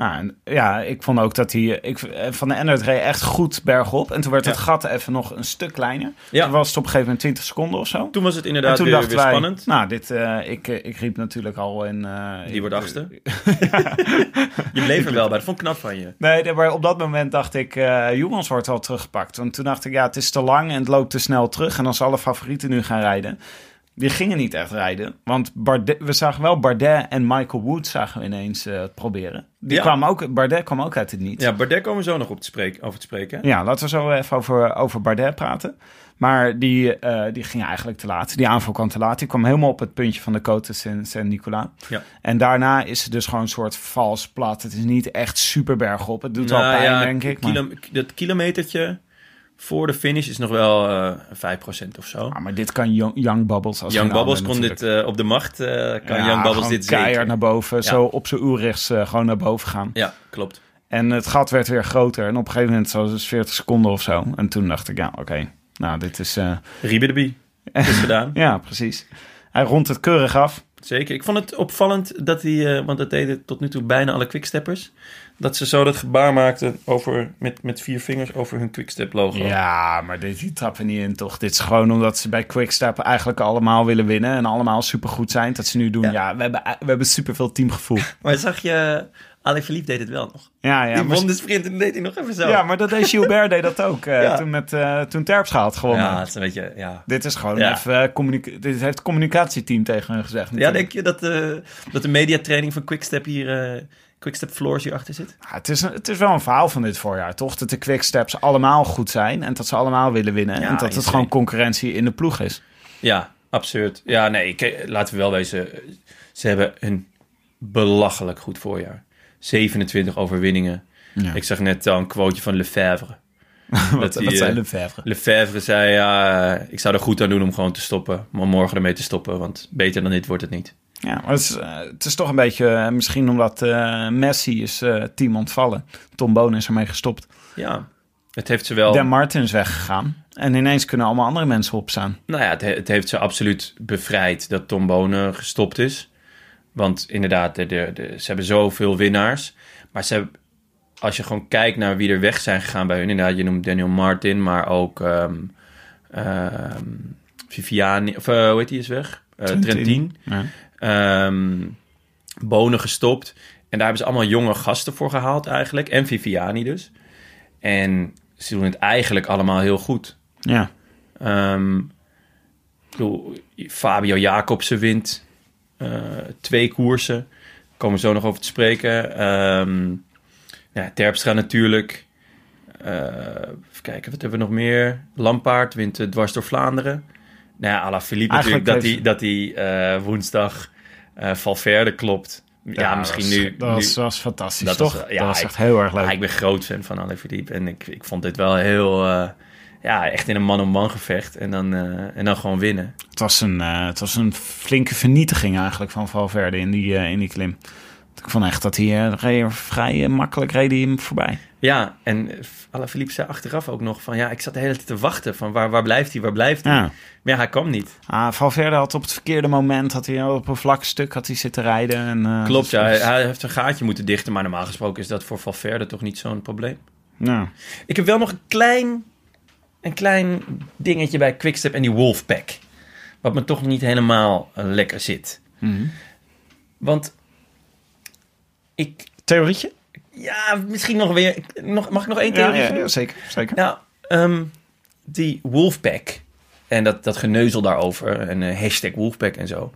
Ah, en ja, ik vond ook dat hij... Ik, eh, van de Endert reed echt goed bergop. En toen werd het Ja. gat even nog een stuk kleiner. Ja. Toen was het op een gegeven moment 20 seconden of zo. Toen was het En inderdaad toen weer, weer wij, spannend. nou, dit, eh, ik, eh, ik riep natuurlijk al in... eh, Die ik- wordt achtste. Je bleef er wel bij, dat vond ik knap van je. Nee, maar op dat moment dacht ik, eh jongens wordt wel teruggepakt. Want toen dacht ik, ja, het is te lang en het loopt te snel terug. En als alle favorieten nu gaan rijden, die gingen niet echt rijden. Want Bardet, we zagen wel Bardet en Michael Wood zagen we ineens eh, het proberen. Die Ja. kwamen ook, Bardet kwam ook uit het niets. Ja, Bardet komen we zo nog op te spreken, over te spreken. Ja, laten we zo even over, over Bardet praten. Maar die, eh, die ging eigenlijk te laat. Die aanval kwam te laat. Die kwam helemaal op het puntje van de Côte Saint- Saint-Nicolas. Ja. En daarna is het dus gewoon een soort vals plat. Het is niet echt super bergop. Het doet wel Nou pijn, ja, denk ik. Maar, dat kilometertje voor de finish is nog wel eh 5% of zo. Ah, maar dit kan Young, young Bubbles als Young Bubbles kon dit eh, op de macht, eh, kan Ja, Young Bubbles dit keihard zeker. naar boven. Zo op zijn oerrichts eh, gewoon naar boven gaan. Ja, klopt. En het gat werd weer groter. En op een gegeven moment was het 40 seconden of zo. En toen dacht ik, ja, oké. Nou, dit is... Riebe de Bie. is gedaan. ja, precies. Hij rondt het keurig af. Zeker. Ik vond het opvallend dat hij, want dat deden tot nu toe bijna alle quicksteppers, dat ze zo dat gebaar maakten over, met, met vier vingers over hun quickstep logo. Ja, maar dit, die trappen niet in, toch? Dit is gewoon omdat ze bij Quickstep eigenlijk allemaal willen winnen. En allemaal supergoed zijn. Dat ze nu doen, Ja. ja, we, hebben, we hebben superveel teamgevoel. Maar zag je, Alain Philippe deed het wel nog. Ja, ja, die won de sprint en deed hij nog even zo. ja, maar dat deed Gilbert deed dat ook. eh, Ja. toen, met, eh, toen Terpstra had gewonnen. Ja, het is een beetje, ja. Dit is gewoon Ja. even... eh, communica- dit heeft het communicatieteam tegen hun gezegd. Ja, natuurlijk. denk je dat, eh, dat de mediatraining van Quickstep hier, eh, Quickstep Floors hier achter zit? Ja, het, is, een- het is wel een verhaal van dit voorjaar, toch? Dat de quicksteps allemaal goed zijn en dat ze allemaal willen winnen. Ja, en dat het gewoon concurrentie in de ploeg is. Ja, absurd. Ja, nee, laten we wel wezen. Ze hebben een belachelijk goed voorjaar. 27 overwinningen. Ja. Ik zag net al een quoteje van Lefebvre. wat, die, wat eh, zijn Lefebvre? Lefebvre zei, ja, ik zou er goed aan doen om gewoon te stoppen. Om morgen ermee te stoppen, want beter dan dit wordt het niet. Ja, maar het is, eh, het is toch een beetje, eh, misschien omdat eh, Messi is team ontvallen. Tom Boon is ermee gestopt. Ja, het heeft ze wel... Dan Martin is weggegaan. En ineens kunnen allemaal andere mensen opstaan. Nou ja, het, he- het heeft ze absoluut bevrijd dat Tom Bonen gestopt is. Want inderdaad, de, de, de- ze hebben zoveel winnaars. Maar ze hebben, als je gewoon kijkt naar wie er weg zijn gegaan bij hun... Inderdaad, je noemt Daniel Martin, maar ook ehm, ehm, Viviani... Of hoe heet die is weg? Eh, Trentin. Ja. Ehm, Bonen gestopt. En daar hebben ze allemaal jonge gasten voor gehaald eigenlijk. En Viviani dus. En ze doen het eigenlijk allemaal heel goed. ja. Ik bedoel, Fabio Jacobsen wint eh, twee koersen. Daar komen we zo nog over te spreken. Ja, Terpstra natuurlijk. Eh, even kijken, wat hebben we nog meer? Lampaard wint de dwars door Vlaanderen. Nou ja, Alaphilippe natuurlijk, Eigenlijk dat hij dat hij eh, woensdag eh Valverde klopt. Ja, misschien was- nu... Dat was, nu was fantastisch, Dat toch? was, eh, ja, dat was ik- echt heel erg leuk. ja, ik ben groot fan van Alaphilippe. En ik, ik vond dit wel heel... ja, echt in een man-on-man gevecht. En dan, en dan gewoon winnen. Het, was een, eh, het was een flinke vernietiging eigenlijk van Valverde in die, in die klim. Ik vond echt dat hij eh, reed vrij eh, makkelijk reed hij hem voorbij. Ja, en Alaphilippe zei achteraf ook nog van... Ja, ik zat de hele tijd te wachten van waar, waar blijft hij, waar blijft hij? Ja. Maar ja, hij kwam niet. Ah, Valverde had op het verkeerde moment, had hij op een vlak stuk had hij zitten rijden. En, eh, Klopt, ja. dus- Hij, heeft een gaatje moeten dichten. Maar normaal gesproken is dat voor Valverde toch niet zo'n probleem. Ja. Ik heb wel nog een klein, een klein dingetje bij Quickstep en die Wolfpack. Wat me toch niet helemaal lekker zit. Mhm. Want ik... Theorietje? Ja, misschien nog weer... Nog, mag ik nog één theorie ja, zeker. zeker. Nou, ehm, die Wolfpack en dat, dat geneuzel daarover en eh, hashtag Wolfpack en zo.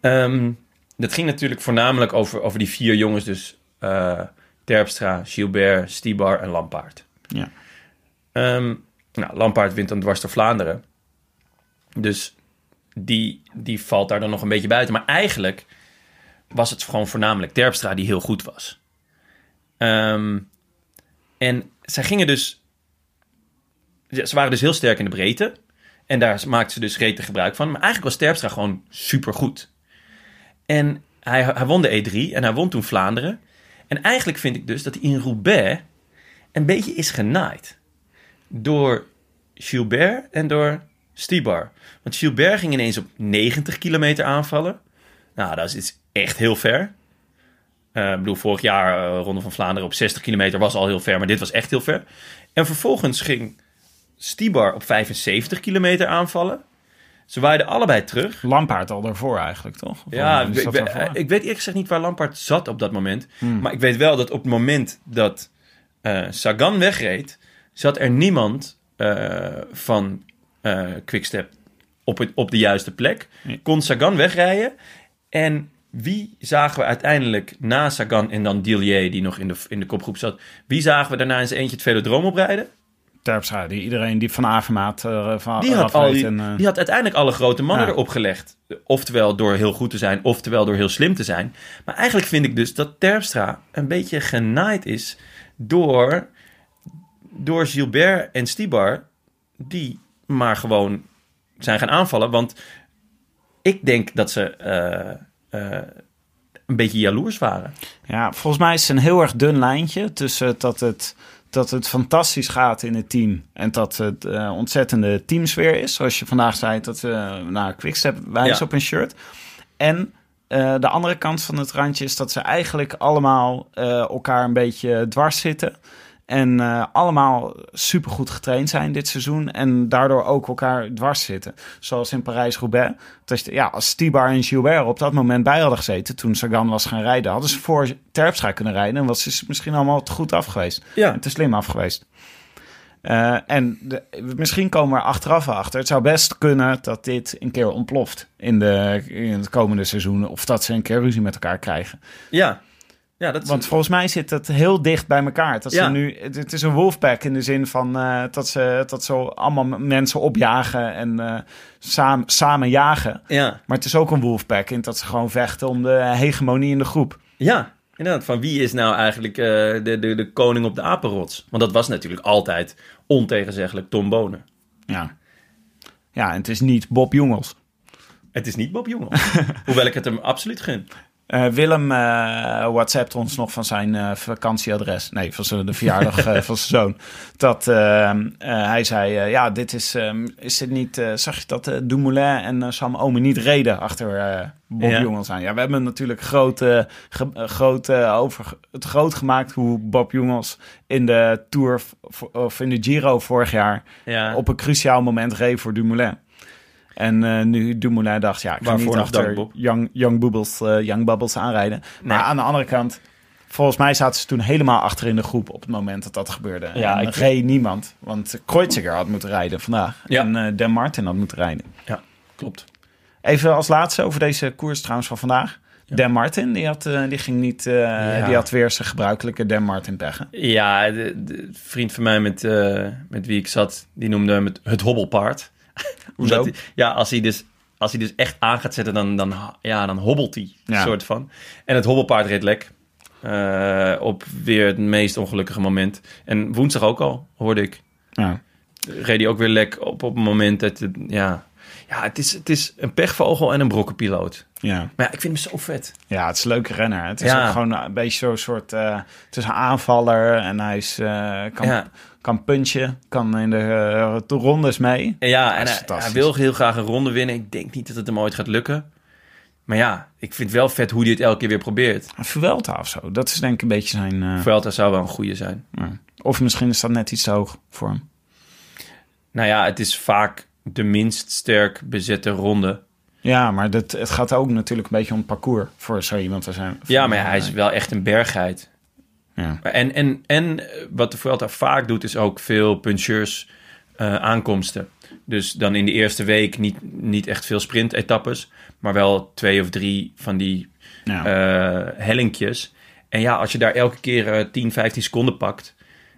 Ehm, dat ging natuurlijk voornamelijk over, over die vier jongens, dus eh, Terpstra, Gilbert, Stibar en Lampaard. Ja. Ehm, nou, Lampaard wint dan dwars door Vlaanderen. Dus die, die valt daar dan nog een beetje buiten. Maar eigenlijk was het gewoon voornamelijk Terpstra die heel goed was. Ehm, en zij gingen dus... Ze waren dus heel sterk in de breedte. En daar maakten ze dus rete gebruik van. Maar eigenlijk was Terpstra gewoon supergoed. En hij, hij won de E3 en hij won toen Vlaanderen. En eigenlijk vind ik dus dat hij in Roubaix een beetje is genaaid. Door Gilbert en door Stibar. Want Gilbert ging ineens op 90 kilometer aanvallen. Nou, dat is iets echt heel ver. Eh, ik bedoel, vorig jaar eh, Ronde van Vlaanderen op 60 kilometer was al heel ver, maar dit was echt heel ver. En vervolgens ging Stibar op 75 kilometer aanvallen. Ze waaiden allebei terug. Lampaard al daarvoor eigenlijk, toch? Of Ja, is ik, weet eerlijk gezegd niet waar Lampaard zat op dat moment. Hmm. Maar ik weet wel dat op het moment dat eh, Sagan wegreed, zat er niemand eh, van eh Quickstep op, het, op de juiste plek. Nee. Kon Sagan wegrijden. En wie zagen we uiteindelijk na Sagan en dan Dillier, die nog in de, in de kopgroep zat, wie zagen we daarna zijn eentje het velodroom oprijden? Terpstra, die iedereen die van Avermaat eh van Die had, al die, en, eh, die had uiteindelijk alle grote mannen Ja. erop gelegd. Oftewel door heel goed te zijn, oftewel door heel slim te zijn. Maar eigenlijk vind ik dus dat Terpstra een beetje genaaid is door, door Gilbert en Stibar, die maar gewoon zijn gaan aanvallen. Want ik denk dat ze eh, eh, een beetje jaloers waren. Ja, volgens mij is het een heel erg dun lijntje tussen dat het, dat het fantastisch gaat in het team en dat het eh, ontzettende teamsfeer is. Zoals je vandaag zei, dat we naar Quickstep wijzen Ja. op een shirt. En eh, de andere kant van het randje is dat ze eigenlijk allemaal eh, elkaar een beetje dwars zitten. En eh, allemaal supergoed getraind zijn dit seizoen. En daardoor ook elkaar dwars zitten. Zoals in Parijs-Roubaix. Ja, als Stibar en Gilbert op dat moment bij hadden gezeten... toen Sagan was gaan rijden... hadden ze voor Terpstra kunnen rijden... en was het misschien allemaal te goed af geweest. Ja. En te slim af geweest. Eh, en de, misschien komen we er achteraf achter. Het zou best kunnen dat dit een keer ontploft in, de, in het komende seizoen. Of dat ze een keer ruzie met elkaar krijgen. Ja, ja dat is Want volgens mij zit het heel dicht bij elkaar. Dat Ja. ze nu, het, is een wolfpack in de zin van eh, dat, ze, dat ze allemaal mensen opjagen en eh, samen, samen jagen. ja. Maar het is ook een wolfpack in dat ze gewoon vechten om de hegemonie in de groep. Ja, inderdaad. Van wie is nou eigenlijk eh, de, de, de koning op de apenrots? Want dat was natuurlijk altijd ontegenzeggelijk Tom Bonen. Ja. Ja, en het is niet Bob Jongels. Het is niet Bob Jongels. Hoewel ik het hem absoluut gun. Eh, Willem eh WhatsAppt ons nog van zijn eh, vakantieadres. Nee, van zijn, de verjaardag van zijn zoon. Dat eh, eh, hij zei: Ja, dit is. ehm, is dit niet. zag je dat Dumoulin en Sam Omen niet reden achter Bob Ja. Jongels aan? Ja, we hebben natuurlijk groot, ge- groot, eh, over, het groot gemaakt hoe Bob Jongels in de Tour of in de Giro vorig jaar Ja. op een cruciaal moment reed voor Dumoulin. En eh, nu Dumoulin dacht, ja, ik ga Waarvoor niet achter dank. Young, young, Bubbles, eh, young Bubbles aanrijden. Maar aan de andere kant, volgens mij zaten ze toen helemaal achter in de groep op het moment dat dat gebeurde. Ja, en ik- reed niemand, want Kreuziger had moeten rijden vandaag. Ja. En eh Dan Martin had moeten rijden. Ja, klopt. Even als laatste over deze koers trouwens van vandaag. Dan Martin, die, had, die ging niet, die had weer zijn gebruikelijke Dan Martin peggen. Ja, de, de vriend van mij met, met wie ik zat, die noemde hem het, het hobbelpaard. Hoezo? Omdat hij- ja, als hij, dus, als hij dus echt aan gaat zetten, dan, dan, ja, dan hobbelt hij. Ja. soort van. En het hobbelpaard reed lek. Eh, op weer het meest ongelukkige moment. En woensdag ook al, hoorde ik. Ja. Reed hij ook weer lek op, op het moment dat... Het, ja, ja het, is, het is een pechvogel en een brokkenpiloot. Ja. Maar ja, ik vind hem zo vet. Ja, het is een leuke renner. Het is Ja. ook gewoon een beetje zo'n soort... eh, het is een aanvaller en hij is, eh, kan. Kan punchen, kan in de, de rondes mee. Ja, en hij, wil heel graag een ronde winnen. Ik denk niet dat het hem ooit gaat lukken. Maar ja, ik vind wel vet hoe hij het elke keer weer probeert. Een Vuelta of zo, dat is denk ik een beetje zijn... eh, Vuelta zou wel een goede zijn. ja. Of misschien is dat net iets te hoog voor hem. Nou ja, het is vaak de minst sterk bezette ronde. Ja, maar dat, het gaat ook natuurlijk een beetje om het parcours voor zo iemand te zijn. Ja, maar ja, hij is wel echt een bergheid. Ja. En, en, en eh, wat de Vuelta vaak doet, is ook veel puncheurs eh, aankomsten. Dus dan in de eerste week niet, niet echt veel sprintetappes, maar wel twee of drie van die Ja. eh hellinkjes. En ja, als je daar elke keer eh 10, 15 seconden pakt,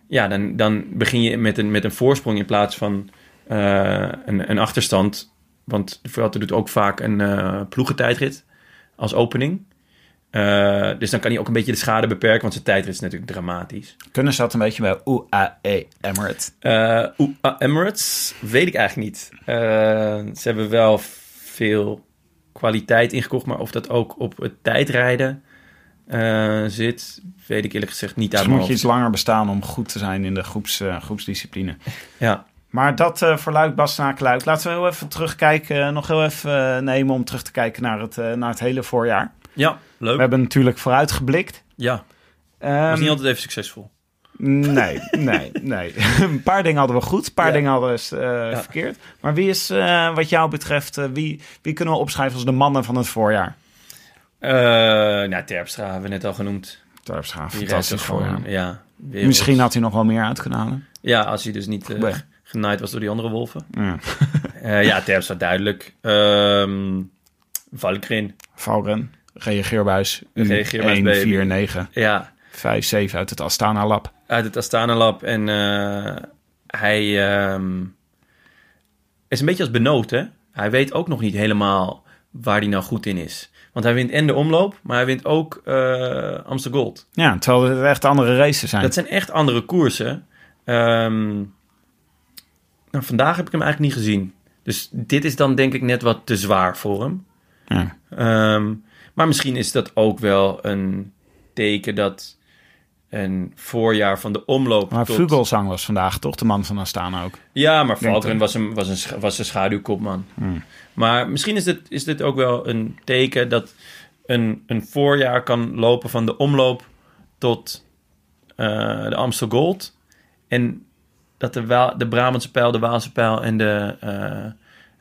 ja, dan, dan begin je met een, met een voorsprong in plaats van een, een achterstand. Want de Vuelta doet ook vaak een ploegentijdrit als opening. Eh, dus dan kan hij ook een beetje de schade beperken, want zijn tijdrit is natuurlijk dramatisch. Kunnen ze dat een beetje bij UAE Emirates? Eh, oeh, ah, Emirates weet ik eigenlijk niet. Eh, ze hebben wel veel kwaliteit ingekocht, maar of dat ook op het tijdrijden eh, zit, weet ik eerlijk gezegd niet Dus uit moet je iets langer bestaan om goed te zijn in de groeps, eh, groepsdiscipline. Ja. Maar dat eh voor Luik, Bastenaken, Luik. Laten we heel even terugkijken, eh, nog heel even eh, nemen om terug te kijken naar het, eh, naar het hele voorjaar. ja, leuk. We hebben natuurlijk vooruitgeblikt. Ja, Ehm, was niet altijd even succesvol. Nee, nee, nee. een paar dingen hadden we goed, een paar Ja. dingen hadden we eh, verkeerd. Maar wie is, eh, wat jou betreft, eh, wie, wie kunnen we opschrijven als de mannen van het voorjaar? Nou, Terpstra hebben we net al genoemd. Terpstra, Die fantastisch voorjaar. gewoon, ja. Misschien had hij nog wel meer uit kunnen halen. Ja, als hij dus niet genaaid was door die andere wolven. Ja. Ja, Terpstra duidelijk. Ehm Valkrin. Valren, reageerbuis, Reageerbuis 1, baby. 4, 9, Ja, 5, 7 uit het Astana Lab. uit het Astana Lab. En eh, hij ehm, is een beetje als benoot, hè? Hij weet ook nog niet helemaal waar hij nou goed in is. Want hij wint en de omloop, maar hij wint ook eh Amsterdam Gold. Ja, terwijl het echt andere races zijn. Dat zijn echt andere koersen. Ehm, nou, vandaag heb ik hem eigenlijk niet gezien. Dus dit is dan denk ik net wat te zwaar voor hem. Ja. Ehm, maar misschien is dat ook wel een teken dat een voorjaar van de omloop Maar tot... Vugelsang was vandaag toch de man van Astana ook. Ja, maar ik. was een, was, een, was een schaduwkopman. Hmm. Maar misschien is dit, is dit ook wel een teken dat een, een voorjaar kan lopen van de omloop tot eh, de Amstel Gold. En dat de, de Brabantse pijl, de Waalse pijl en de uh,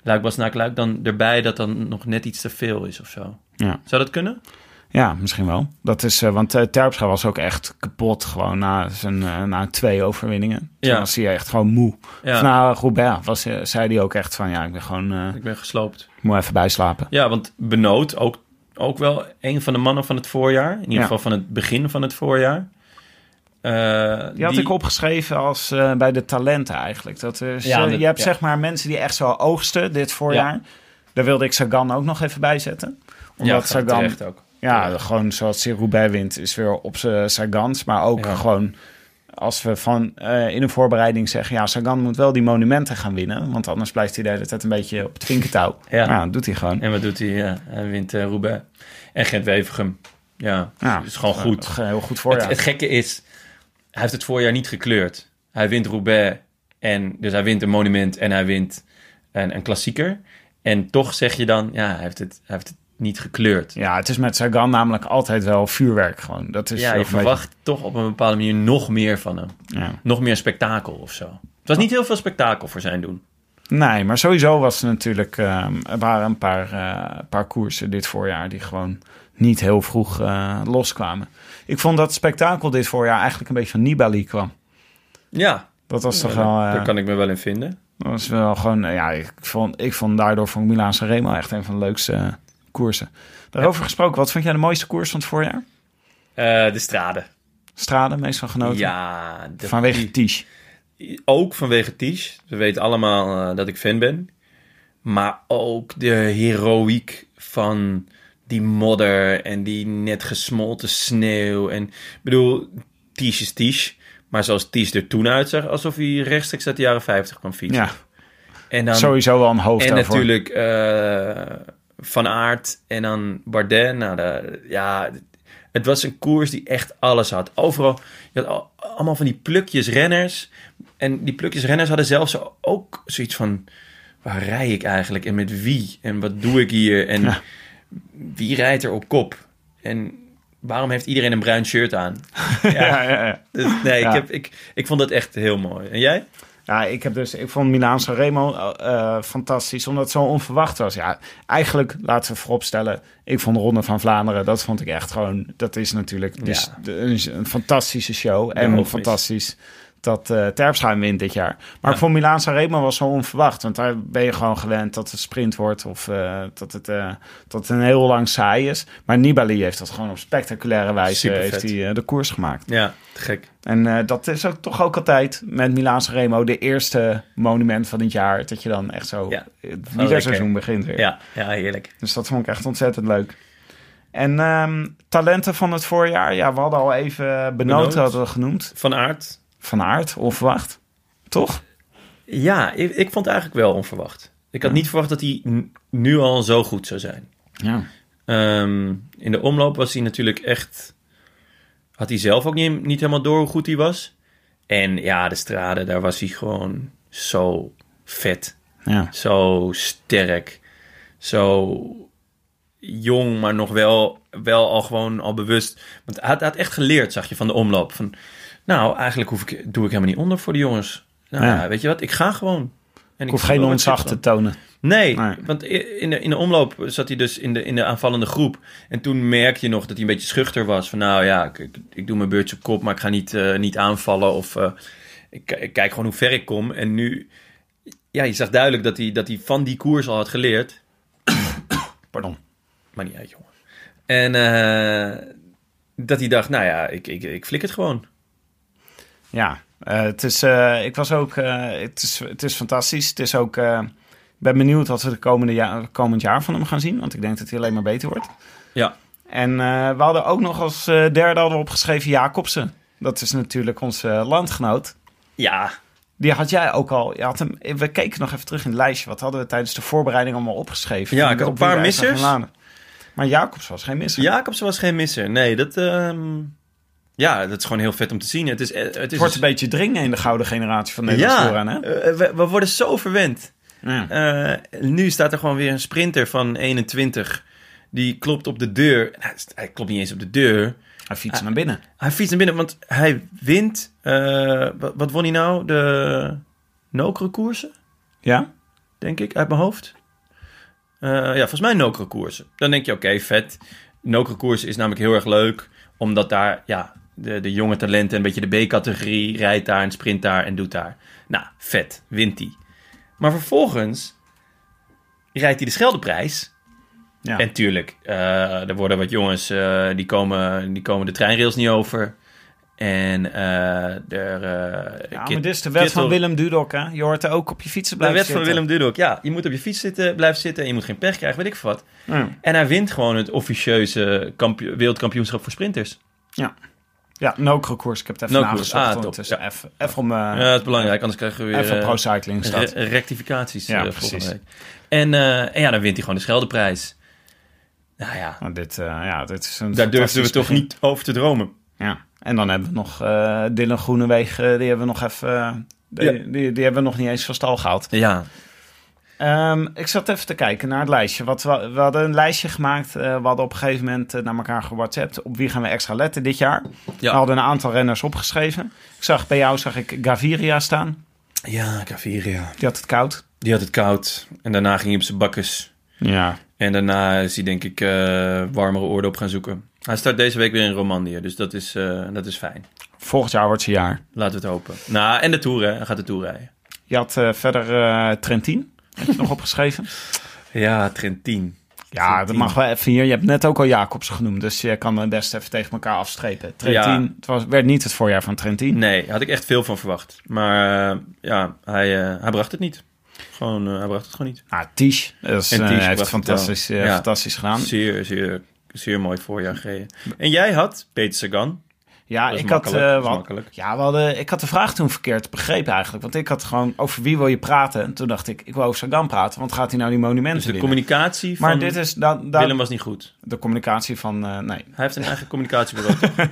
Luik Luik dan erbij dat dan nog net iets te veel is of zo. Ja. Zou dat kunnen? Ja, misschien wel. Dat is, eh, want Terpstra was ook echt kapot gewoon na, zijn, eh, na twee overwinningen. Toen Ja. was hij echt gewoon moe. Ja, na Roubaix was, eh, zei hij ook echt van ja, ik ben gewoon, ik ben gesloopt. ik moet even bijslapen. Ja, want Benoot, ook, ook wel een van de mannen van het voorjaar. In ieder Ja. geval van het begin van het voorjaar. Eh, Die had ik opgeschreven als eh, bij de talenten eigenlijk. Dat is, Ja, eh, je hebt ja. zeg maar mensen die echt zo oogsten dit voorjaar. Daar wilde ik Sagan ook nog even bij zetten. Omdat ja, Sagan, ook. ja, gewoon zoals Roubaix wint, is weer op zijn Sagans. Maar ook gewoon als we van in een voorbereiding zeggen... ja, Sagan moet wel die monumenten gaan winnen... want anders blijft hij de hele tijd een beetje op het vinkertouw. Ja. Dat doet hij gewoon. En wat doet hij? Ja, hij wint eh Roubaix. En Gent-Wevergem. Ja, Ja, is gewoon goed. Heel goed voor het gekke is, hij heeft het voorjaar niet gekleurd. Hij wint Roubaix. En, dus hij wint een monument en hij wint een, een klassieker. En toch zeg je dan, ja, hij heeft het, hij heeft het niet gekleurd. Ja, het is met Sagan namelijk altijd wel vuurwerk gewoon. Dat is ja, je verwacht toch op een bepaalde manier nog meer van hem. ja. Nog meer spektakel of zo. Het was niet heel veel spektakel voor zijn doen. Nee, maar sowieso was er natuurlijk... ehm, er waren een paar, eh, paar koersen dit voorjaar... die gewoon niet heel vroeg eh, loskwamen. Ik vond dat spektakel dit voorjaar eigenlijk een beetje van Nibali kwam. Ja, Dat was toch Ja, wel... eh, daar kan ik me wel in vinden. Dat was wel gewoon, eh, ja, ik vond, ik vond daardoor van Milaan Sanremo echt een van de leukste eh, koersen. Daarover gesproken, wat vond jij de mooiste koers van het voorjaar? Eh, de strade. Strade, meest van genoten? Ja, de- Vanwege Ties. ook vanwege Ties. We weten allemaal eh, dat ik fan ben. Maar ook de heroïek van die modder en die net gesmolten sneeuw. En ik bedoel, Ties is Ties. Maar zoals Ties er toen uitzag, alsof hij rechtstreeks uit de jaren 50 kwam fietsen. Ja, en dan, sowieso wel een hoofd en daarvoor. natuurlijk eh, Van Aert en dan Bardet. Nou, de, ja, het was een koers die echt alles had. Overal, je had al- allemaal van die plukjes renners. En die plukjes renners hadden zelfs ook zoiets van... Waar rij ik eigenlijk en met wie? En wat doe ik hier? En Ja. Wie rijdt er op kop? En waarom heeft iedereen een bruin shirt aan? Ja, Ja, ja, ja. dus nee. Ik, heb, ik, ik vond dat echt heel mooi. En jij? Ja, ik heb dus, ik vond Milaan Sanremo eh fantastisch, omdat het zo onverwacht was. Ja, eigenlijk, laten we vooropstellen, ik vond de Ronde van Vlaanderen, dat vond ik echt gewoon, dat is natuurlijk dus de- een, een fantastische show. En fantastisch dat eh Terpstra wint dit jaar. Maar Ja. vond Milaan Sanremo was zo onverwacht, want daar ben je gewoon gewend dat het sprint wordt of eh, dat, het, eh, dat het een heel lang saai is. Maar Nibali heeft dat gewoon op spectaculaire wijze Supervet. heeft hij, de koers gemaakt. Ja, gek. En dat is ook toch ook altijd met Milaan Remo de eerste monument van het jaar. Dat je dan echt zo Ja. het wielerseizoen begint weer. Ja, ja heerlijk. Dus dat vond ik echt ontzettend leuk. En ehm, talenten van het voorjaar. Ja, we hadden al even Benoot, Benoot. hadden we genoemd. Van Aert, Van Aert, onverwacht. Toch? Ja, ik, ik vond het eigenlijk wel onverwacht. Ik had niet verwacht dat hij nu al zo goed zou zijn. Ja. Ehm, in de omloop was hij natuurlijk echt... Had hij zelf ook niet, niet helemaal door hoe goed hij was. En ja, de straden, daar was hij gewoon zo vet. Ja. Zo sterk. Zo jong, maar nog wel, wel al gewoon al bewust. Want hij had, hij had echt geleerd, zag je, van de omloop. Van, nou, eigenlijk hoef ik, doe ik helemaal niet onder voor de jongens. Nou, Ja. weet je wat, ik ga gewoon. En Ik hoef geen ontzag zit te tonen. Nee, Nee. want in de, in de omloop zat hij dus in de, in de aanvallende groep. En toen merk je nog dat hij een beetje schuchter was. Van nou ja, ik, ik, doe mijn beurtje op kop, maar ik ga niet, eh, niet aanvallen. Of eh, ik, ik kijk gewoon hoe ver ik kom. En nu, ja, je zag duidelijk dat hij, dat hij van die koers al had geleerd. Pardon. Maar niet uit, jongen. En eh, dat hij dacht, nou ja, ik, ik, ik flik het gewoon. Ja, eh, het is, eh, ik was ook, eh, het, is, het is fantastisch. Het is ook, ik ben benieuwd wat we de komende jaar, komend jaar van hem gaan zien. Want ik denk dat hij alleen maar beter wordt. Ja, En we hadden ook nog als derde hadden we opgeschreven Jacobsen. Dat is natuurlijk onze landgenoot. ja, Die had jij ook al. Je had hem, we keken nog even terug in het lijstje. Wat hadden we tijdens de voorbereiding allemaal opgeschreven? Ja, ik had een paar missers. Maar Jacobs was geen misser. Jacobsen was geen misser. Nee, dat, ehm, ja, dat is gewoon heel vet om te zien. Het is, eh, het is Het wordt een beetje dringen in de gouden generatie van Nederlands ja, hè? eh, we, we worden zo verwend. Ja. Eh, nu staat er gewoon weer een sprinter van 21. Die klopt op de deur. Nou, Hij klopt niet eens op de deur. Hij fietst naar binnen. Hij fietst naar binnen, want hij wint. wat, wat won hij nou? De Nokere koersen, Ja? denk ik, uit mijn hoofd. Ja, volgens mij Nokere koersen. Dan denk je, oké, vet. Nokere koersen is namelijk heel erg leuk. Omdat daar, ja, de, de jonge talenten, een beetje de B-categorie, rijdt daar en sprint daar en doet daar. Nou, vet, wint hij. Maar vervolgens rijdt hij de Scheldeprijs. Ja. En tuurlijk, eh, er worden wat jongens, eh, die, komen, die komen de treinrails niet over. En eh er... eh, ja, Kit- maar dit is de wet van Willem Dudok, hè? Je hoort er ook op je fietsen De blijven wet van zitten. Willem Dudok. Ja, je moet op je fiets zitten, blijven zitten en je moet geen pech krijgen, weet ik wat. En hij wint gewoon het officieuze kampio- wereldkampioenschap voor sprinters. Ja. Ja, Nokere koers. Ik heb het even Nokere, nagezocht ah, top. Ja. Even, even om... eh, Ja, dat is belangrijk, anders krijgen we weer even eh, pro cycling staat. re- rectificaties Ja, eh, precies. week. En, en ja, dan wint hij gewoon de Scheldeprijs. Nou ja, Maar dit, ja, dit is een daar durfden we toch niet over te dromen. Ja. En dan hebben we nog Dylan Groenewegen. Die hebben we nog even... die, Ja. die, die hebben we nog niet eens van stal gehaald. Ja, Ehm, ik zat even te kijken naar het lijstje. Wat we, we hadden een lijstje gemaakt. eh, we hadden op een gegeven moment eh, naar elkaar gewhatsappt. Op wie gaan we extra letten dit jaar? Ja. We hadden een aantal renners opgeschreven. Ik zag bij jou zag ik Gaviria staan. ja Gaviria. Die had het koud. Die had het koud en daarna ging hij op zijn bakkes. Ja. En daarna is hij denk ik eh, warmere oorden op gaan zoeken. Hij start deze week weer in Romandie, dus dat is, dat is fijn. Volgend jaar wordt zijn jaar. Laten we het hopen. Nou, en de Tour, hè. Hij gaat de Tour rijden. Je had verder Trentin. Heb je nog opgeschreven? Ja, Trentin. Ja, dat mag wel even hier. Je hebt net ook al Jacobs genoemd. Dus je kan het best even tegen elkaar afstrepen. Trentin, Ja. het was, werd niet het voorjaar van Trentin. Nee, had ik echt veel van verwacht. Maar eh, ja, hij, eh, hij bracht het niet. Gewoon, eh, hij bracht het gewoon niet. Nou, Tisch. Dat is, En Tisch heeft het fantastisch, Ja. fantastisch gedaan. Zeer, zeer, zeer mooi voorjaar gereden. En jij had Peter Sagan. Ja, ik had, eh, wat- makkelijk. ja we hadden, ik had de vraag toen verkeerd begrepen eigenlijk. Want ik had gewoon over wie wil je praten? En toen dacht ik, ik wil over Sagan praten. Want gaat hij nou die monumenten Dus de communicatie van Maar dit is dan, dan Willem was niet goed. de communicatie van, eh, nee. Hij heeft een eigen communicatiebureau. toch?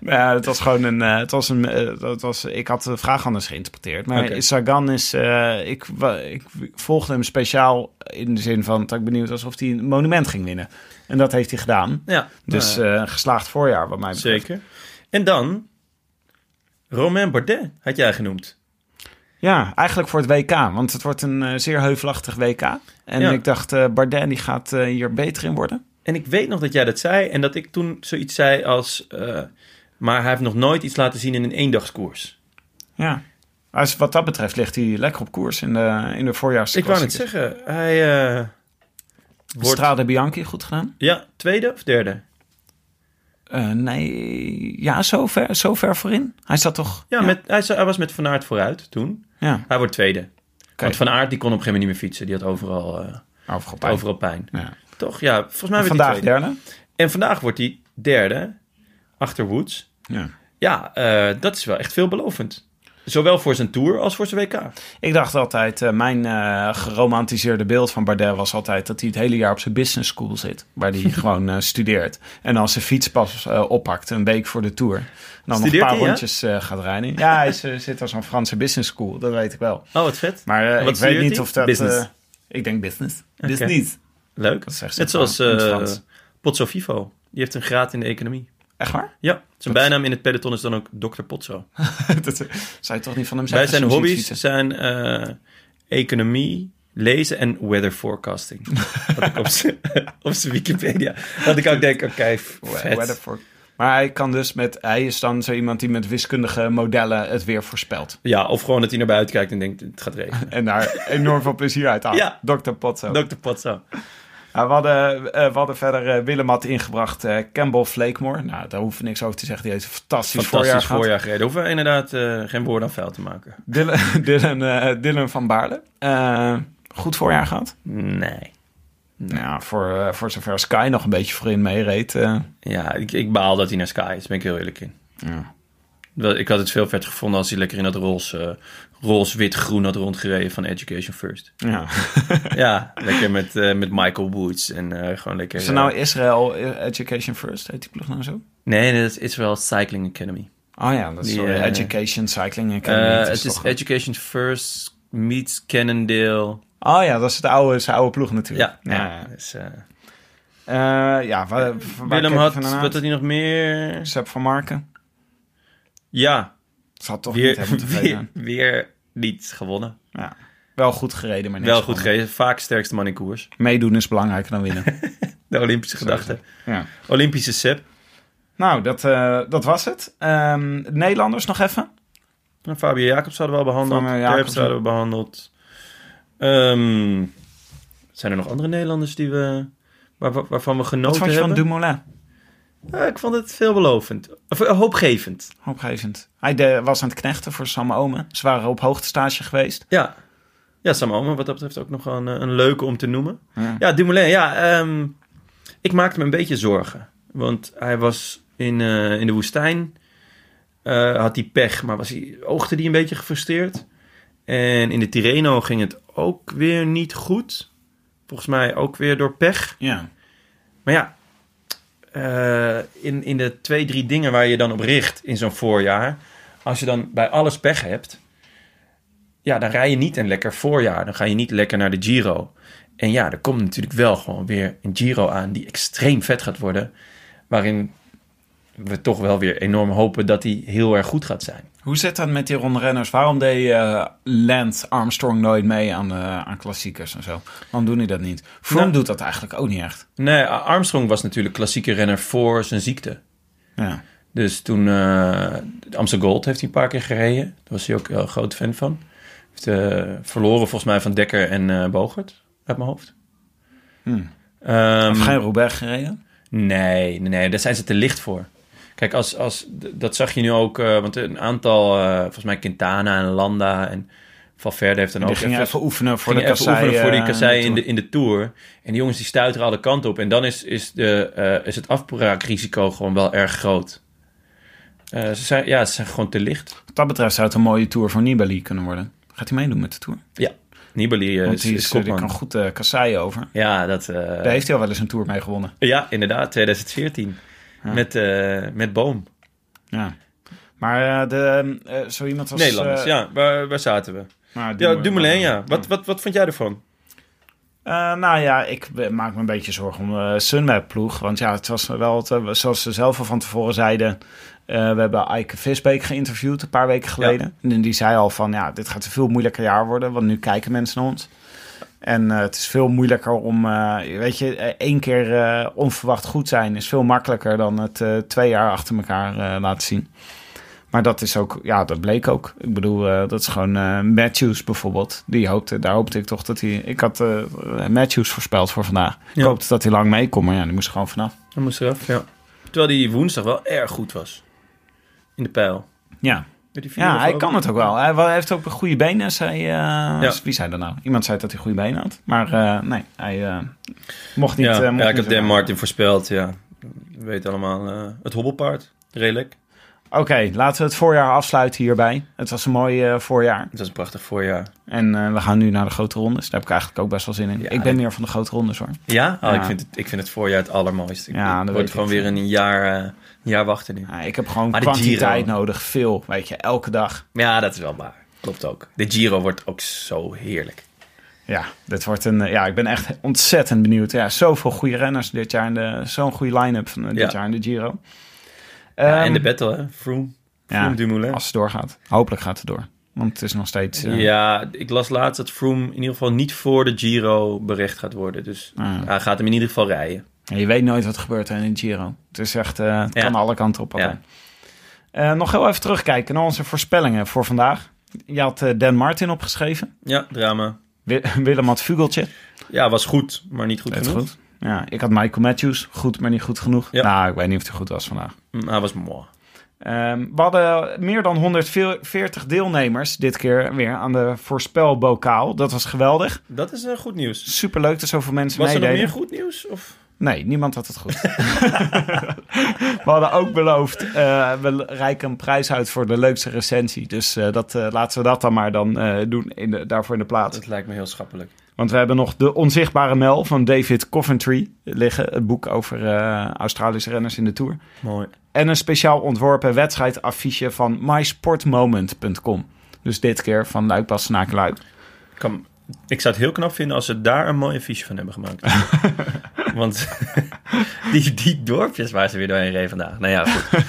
Ja, het was gewoon een. eh, het was een eh, het was, ik had de vraag anders geïnterpreteerd. Maar. Sagan is. eh, ik, ik volgde hem speciaal in de zin van dat ik benieuwd was of hij een monument ging winnen. En dat heeft hij gedaan. ja, Dus nou ja, eh, geslaagd voorjaar, wat mij betreft. zeker. En dan Romain Bardet had jij genoemd. Ja, eigenlijk voor het WK. Want het wordt een eh, zeer heuvelachtig WK. En Ja. ik dacht, eh Bardet die gaat hier beter in worden. En ik weet nog dat jij dat zei en dat ik toen zoiets zei als... maar hij heeft nog nooit iets laten zien in een eendagskoers. Ja. Als, wat dat betreft ligt hij lekker op koers in de, in de voorjaars. Ik wou net zeggen, hij wordt... Strade Bianchi goed gedaan? Ja, tweede of derde? Eh, nee, ja, zo ver, zo ver voorin. Hij zat toch... Ja, Met, hij, was met Van Aert vooruit toen. Ja, Hij wordt tweede. Want Van Aert die kon op een gegeven moment niet meer fietsen. Die had overal, eh, overal pijn. overal pijn. Ja. Toch? Ja, volgens mij werd Vandaag derde. En vandaag wordt hij derde, achter Woods. Ja. Ja, eh, dat is wel echt veelbelovend. Zowel voor zijn Tour als voor zijn WK. Ik dacht altijd, eh, mijn eh, geromantiseerde beeld van Bardet was altijd dat hij het hele jaar op zijn business school zit. Waar hij gewoon eh, studeert. En als zijn fiets pas oppakt, een week voor de Tour. Dan nog een paar hij, rondjes gaat rijden. Ja, hij is, zit als een Franse business school, dat weet ik wel. Oh, wat vet. Maar En ik weet niet hij? of dat... Business. ik denk business. Oké. Business. Leuk. Dat zegt ze Net zoals Frans. Pozzo Vivo. Die heeft een graad in de economie. Echt waar? Ja, zijn bijnaam in het peloton is dan ook Dr. Potso. dat zou je toch niet van hem zeggen? zijn hem ziet hobby's zijn eh, economie, lezen en weather forecasting. Ik op zijn zijn Wikipedia. Dat ik ook denk, oké. Weather for- Maar hij kan dus met... Hij is dan zo iemand die met wiskundige modellen het weer voorspelt. Ja, of gewoon dat hij naar buiten kijkt en denkt, het gaat regenen. En daar enorm veel plezier uit haalt. Ja. Dr. Potso. Dr. Potso. Ja, we, hadden, eh, we hadden verder eh, Willem had ingebracht eh, Campbell Flakemore. Nou, daar hoeven we niks over te zeggen. Die heeft een fantastisch, voorjaar Fantastisch gehad. voorjaar gereden. Hoeven we inderdaad geen woorden aan vuil te maken. Dylan, Dylan, Dylan van Baarle. Goed voorjaar gehad. Nee. Ja, voor, voor zover Sky nog een beetje voorin meereed. Ja, ik, ik baal dat hij naar Sky is, ben ik heel eerlijk in. ja. Ik had het veel vetter gevonden als hij lekker in dat roze, roze wit, groen had rondgereden van Education First. Ja. ja, lekker met, eh, met Michael Woods en eh, gewoon lekker... Is er nou eh, Israel Education First? Heet die ploeg nou zo? nee, dat is Israel Cycling Academy. Oh ja, dat is Die, Education Cycling Academy. Het het is toch- Education First meets Cannondale. Oh ja, dat is de oude, zijn oude ploeg natuurlijk. Ja, ja. Dus, eh, Eh, ja, waar, waar Willem had, wat had hij nog meer? Sepp van Marken. Ja, Zal toch niet weer, helemaal tevreden weer, weer niet gewonnen. Ja. Wel goed gereden, maar niks Wel goed gewonnen. gereden, vaak sterkste man in koers. Meedoen is belangrijker dan winnen. De Olympische gedachte. ja. Olympische sep. Nou, dat, eh, dat was het. Ehm, Nederlanders nog even. Nou, Fabio Jacobs hadden we al behandeld. Terpstra Jacobs, ja. hadden we behandeld. Ehm, zijn er nog andere Nederlanders die we, waar, waar- waarvan we Wat genoten vond je van hebben? Dumoulin? Ja, ik vond het veelbelovend. Of eh, hoopgevend. Hoopgevend. Hij de- was aan het knechten voor Sam Omen. Ze waren op hoogtestage geweest. Ja. Ja, Sam Omen, wat dat betreft ook nog een, een leuke om te noemen. Ja. Ja, Dumoulin, ja. ehm, ik maakte me een beetje zorgen. Want hij was in, eh, in de woestijn. eh, had hij pech, maar was hij, oogde hij een beetje gefrustreerd. En in de Tirreno ging het ook weer niet goed. Volgens mij ook weer door pech. Ja. Maar ja, eh, in, in de twee, drie dingen waar je dan op richt in zo'n voorjaar. Als je dan bij alles pech hebt. Ja, dan rij je niet een lekker voorjaar. Dan ga je niet lekker naar de Giro. En ja, er komt natuurlijk wel gewoon weer een Giro aan die extreem vet gaat worden. Waarin we toch wel weer enorm hopen dat hij heel erg goed gaat zijn. Hoe zit dat met die rondrenners? Waarom deed eh, Lance Armstrong nooit mee aan, eh, aan klassiekers en zo? Waarom doen die dat niet? Froome Nou- doet dat eigenlijk ook niet echt. Nee, Armstrong was natuurlijk klassieke renner voor zijn ziekte. Ja. Dus toen eh de Amstel Gold heeft hij een paar keer gereden. Daar was hij ook heel groot fan van. Heeft eh, verloren volgens mij van Dekker en eh Bogert uit mijn hoofd. Hmm. Of geen Roubaix gereden? nee, nee, nee, daar zijn ze te licht voor. Kijk, als, als, dat zag je nu ook, eh, want een aantal, eh, volgens mij Quintana en Landa en Valverde heeft dan Die ook gingen even oefenen voor de even kassei. oefenen voor die eh, kassei in de, in de Tour. En die jongens die stuiteren alle kanten op. En dan is, is, de, is het afbraakrisico gewoon wel erg groot. Ze, zijn, ja, ze zijn gewoon te licht. Wat dat betreft zou het een mooie Tour voor Nibali kunnen worden. Gaat hij meedoen met de Tour? Nibali eh, Want is, die, is is, die kopman. kan goed kassei over. Ja, dat... eh, Daar heeft hij al wel eens een Tour mee gewonnen. Ja, inderdaad, 2014. Ja. Met, eh, met Boom. Ja. Maar eh, de, eh, zo iemand als... Nederlanders, ja. Waar, waar zaten we? Ja, Dumoulin- ja. Wat, wat, wat vond jij ervan? Nou ja, ik maak me een beetje zorgen om de Sunweb-ploeg. Want ja, het was wel, het, zoals ze zelf al van tevoren zeiden... we hebben Eike Visbeek geïnterviewd een paar weken geleden. En die zei al van, ja, dit gaat een veel moeilijker jaar worden. Want nu kijken mensen naar ons. En eh, het is veel moeilijker om, eh, weet je, eh, één keer onverwacht goed zijn... is veel makkelijker dan het twee jaar achter elkaar laten zien. Maar dat is ook, ja, dat bleek ook. Ik bedoel, dat is gewoon Matthews bijvoorbeeld. Die hoopte, daar hoopte ik toch dat hij. Ik had Matthews voorspeld voor vandaag. Ik hoopte dat hij lang mee kon, maar ja, die moest er gewoon vanaf. Hij moest eraf, ja. Terwijl die woensdag wel erg goed was. In de pijl. Ja, die ja hij ook. kan het ook wel. Hij heeft ook een goede benen. Zei, eh, Wie zei dat nou? Iemand zei dat hij goede benen had. Maar eh, nee, hij eh, mocht niet. Ja, eh, ik niet heb Dan Martin voorspeld, ja. We weten allemaal eh, het hobbelpaard. Redelijk. Oké, laten we het voorjaar afsluiten hierbij. Het was een mooi eh, voorjaar. Het was een prachtig voorjaar. En eh, we gaan nu naar de grote rondes. Daar heb ik eigenlijk ook best wel zin in. Ja, ik ben ik- meer van de grote rondes hoor. Ja? Oh, Ja. Ik, vind het, ik vind het voorjaar het allermooiste. Ik- Ja, dat weet wordt ik. gewoon weer een jaar, eh, jaar wachten nu. Ja, ik heb gewoon Maar de kwantiteit Giro. nodig. Veel, weet je, elke dag. Ja, dat is wel waar. Klopt ook. De Giro wordt ook zo heerlijk. Ja, dit wordt een, eh, ja, ik ben echt ontzettend benieuwd. Ja, zoveel goede renners dit jaar. in de Zo'n goede line-up van eh, dit Ja. jaar in de Giro. Ja, Ehm, en de battle, hè? Froome. ja, Froome Dumoulin. als het doorgaat. Hopelijk gaat het door. Want het is nog steeds... eh, Ja, ik las laatst dat Froome in ieder geval niet voor de Giro berecht gaat worden. Dus Ah. hij gaat hem in ieder geval rijden. Je weet nooit wat er gebeurt in de Giro. Het is echt, het Ja. kan alle kanten op. Eh, nog heel even terugkijken naar onze voorspellingen voor vandaag. Je had eh, Dan Martin opgeschreven. Ja, drama. Wi- Willem had Vugeltje. Ja, was goed, maar niet goed Net genoeg. goed. Ja, ik had Michael Matthews. Goed, maar niet goed genoeg. Ja. Nou, ik weet niet of hij goed was vandaag. Mm, Hij was mooi. Ehm, we hadden meer dan 140 deelnemers dit keer weer aan de voorspelbokaal. Dat was geweldig. Dat is goed nieuws. Superleuk dat zoveel mensen Was er nog meededen. meer goed nieuws? Of? Nee, niemand had het goed. we hadden ook beloofd, eh, we reiken een prijs uit voor de leukste recensie. Dus eh, dat, eh, laten we dat dan maar dan doen in de, daarvoor in de plaats. Dat lijkt me heel schappelijk. Want we hebben nog De Onzichtbare Mel van David Coventry liggen. Het boek over Australische renners in de Tour. Mooi. En een speciaal ontworpen wedstrijdaffiche van mysportmoment.com. Dus dit keer van Luik Bastenaken Luik. Kan, ik zou het heel knap vinden als ze daar een mooie affiche van hebben gemaakt. Want die, die dorpjes waar ze weer doorheen reden vandaag. Nou ja, goed.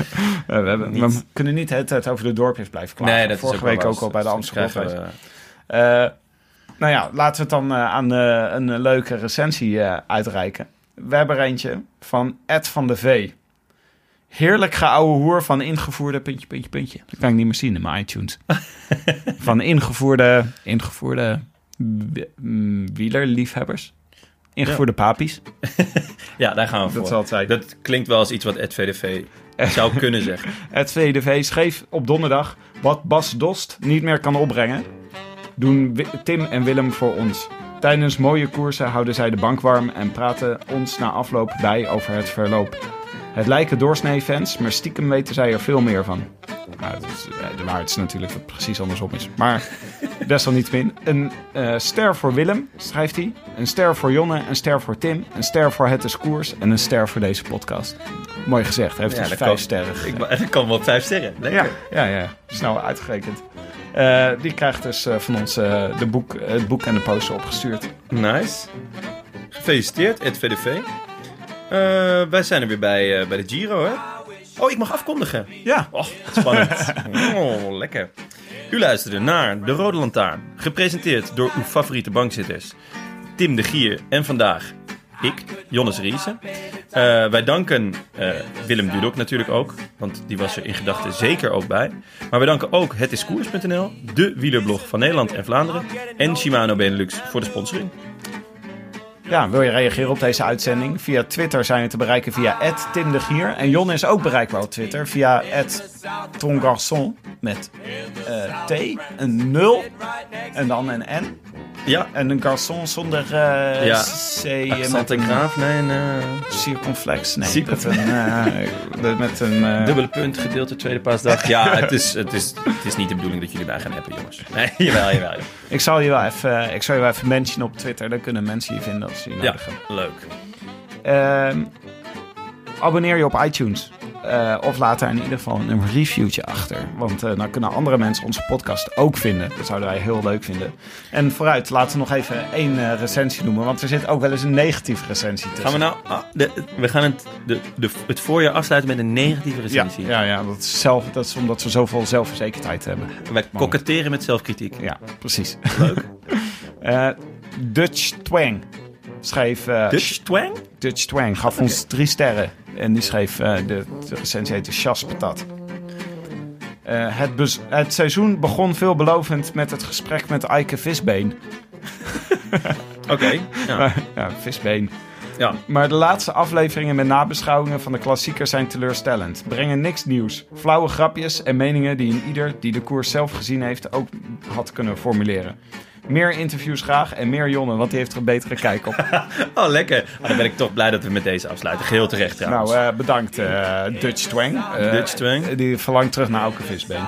We, hebben, Niet. we kunnen niet hele tijd over de dorpjes blijven klagen. Nee, dat is Vorige ook wel week ook al bij de Straks Amsterdam. Eh, nou ja, laten we het dan eh, aan eh, een leuke recensie uitreiken. We hebben er eentje van Ed van de V. Heerlijk geouwe hoer van ingevoerde... Puntje, puntje, puntje. Dat kan ik niet meer zien in mijn iTunes. van ingevoerde... Ingevoerde wielerliefhebbers. Ingevoerde papies. Ja, daar gaan we Dat voor. zal het zijn. Dat klinkt wel als iets wat Ed VDV zou kunnen zeggen. Het VDV schreef op donderdag wat Bas Dost niet meer kan opbrengen. Doen Tim en Willem voor ons. Tijdens mooie koersen houden zij de bank warm en praten ons na afloop bij over het verloop. Het lijken doorsnee-fans, maar stiekem weten zij er veel meer van. Nou, dat is, eh, de waarheid is natuurlijk dat het precies andersom is. Maar desalniettemin. Een eh, ster voor Willem, schrijft hij. Een ster voor Jonne, een ster voor Tim, een ster voor Het is Koers en een ster voor deze podcast. Mooi gezegd, hij heeft Ja, dus vijf kan. sterren Ik, dat kan wel vijf sterren. Lekker. Ja, ja, ja. Snel uitgerekend. Eh, die krijgt dus van ons de boek, het boek en de poster opgestuurd. Nice. Gefeliciteerd, Ed VDV. Eh, wij zijn er weer bij, eh, bij de Giro, hè? Oh, ik mag afkondigen. Ja, Oh, spannend. oh, lekker. U luisterde naar De Rode Lantaarn. Gepresenteerd door uw favoriete bankzitters. Tim de Gier en vandaag ik, Jonnes Riese. Eh, wij danken Willem Dudok natuurlijk ook. Want die was er in gedachten zeker ook bij. Maar wij danken ook hetiskoers.nl. De wielerblog van Nederland en Vlaanderen. En Shimano Benelux voor de sponsoring. Ja, wil je reageren op deze uitzending? Via Twitter zijn we te bereiken via Tim de Gier. En Jon is ook bereikbaar op Twitter via @tongarçon met eh, T, een 0 en dan een N. Ja, En een garçon zonder eh, Ja. C accent met en een graaf. Nee, een eh, circumflex. Nee, Circum- met een, eh, met een dubbele punt gedeeld door tweede paasdag. Ja, het is, het, is, het is niet de bedoeling dat jullie mij gaan appen, jongens. Nee, jawel, jawel. jawel. Ik zal je wel even, ik zal je wel even mentionen op Twitter. Dan kunnen mensen je vinden als ze je Ja, nodig hebben. leuk. Ehm, abonneer je op iTunes. Eh, of laat daar in ieder geval een reviewtje achter. Want eh, dan kunnen andere mensen onze podcast ook vinden. Dat zouden wij heel leuk vinden. En vooruit, laten we nog even één eh, recensie noemen. Want er zit ook wel eens een negatieve recensie tussen. Gaan we nou... ah, de, we gaan het, de, de, het voorjaar afsluiten met een negatieve recensie. ja, ja dat, is zelf, dat is omdat we zoveel zelfverzekerdheid hebben. Wij koketteren met zelfkritiek. Ja, precies. Leuk. Dutch Twang schreef... Dutch twang? Dutch Twang gaf ons drie sterren. En die schreef, eh, de, de recensie heette. Eh, het, bez- het seizoen begon veelbelovend met het gesprek met Eike Visbeen. Oké. Ja. ja, Visbeen. Ja. Maar de laatste afleveringen met nabeschouwingen van de klassiekers zijn teleurstellend. Brengen niks nieuws. Flauwe grapjes en meningen die een ieder die de koers zelf gezien heeft ook had kunnen formuleren. Meer interviews graag en meer Jonne, want die heeft er een betere kijk op. Oh, lekker. Ah, dan ben ik toch blij dat we met deze afsluiten. Geheel terecht trouwens. nou, eh, bedankt eh, Dutch Twang. Eh, Dutch Twang. Die verlangt terug naar Auke Visbeen.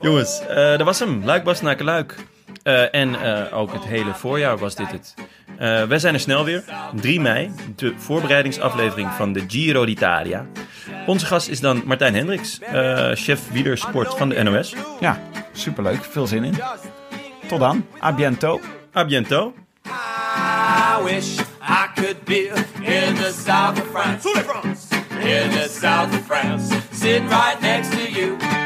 Jongens, eh, dat was hem. Luik, Bas, Naken, Luik. Eh, en eh, ook het hele voorjaar was dit het. Eh, wij zijn er snel weer. 3 mei, de voorbereidingsaflevering van de Giro d'Italia. Onze gast is dan Martijn Hendricks, eh, chef wielersport van de NOS. Ja, superleuk. Veel zin in. Tot dan. A biento. A biento. I wish I could be in the south of France. In the south of France. Sitting right next to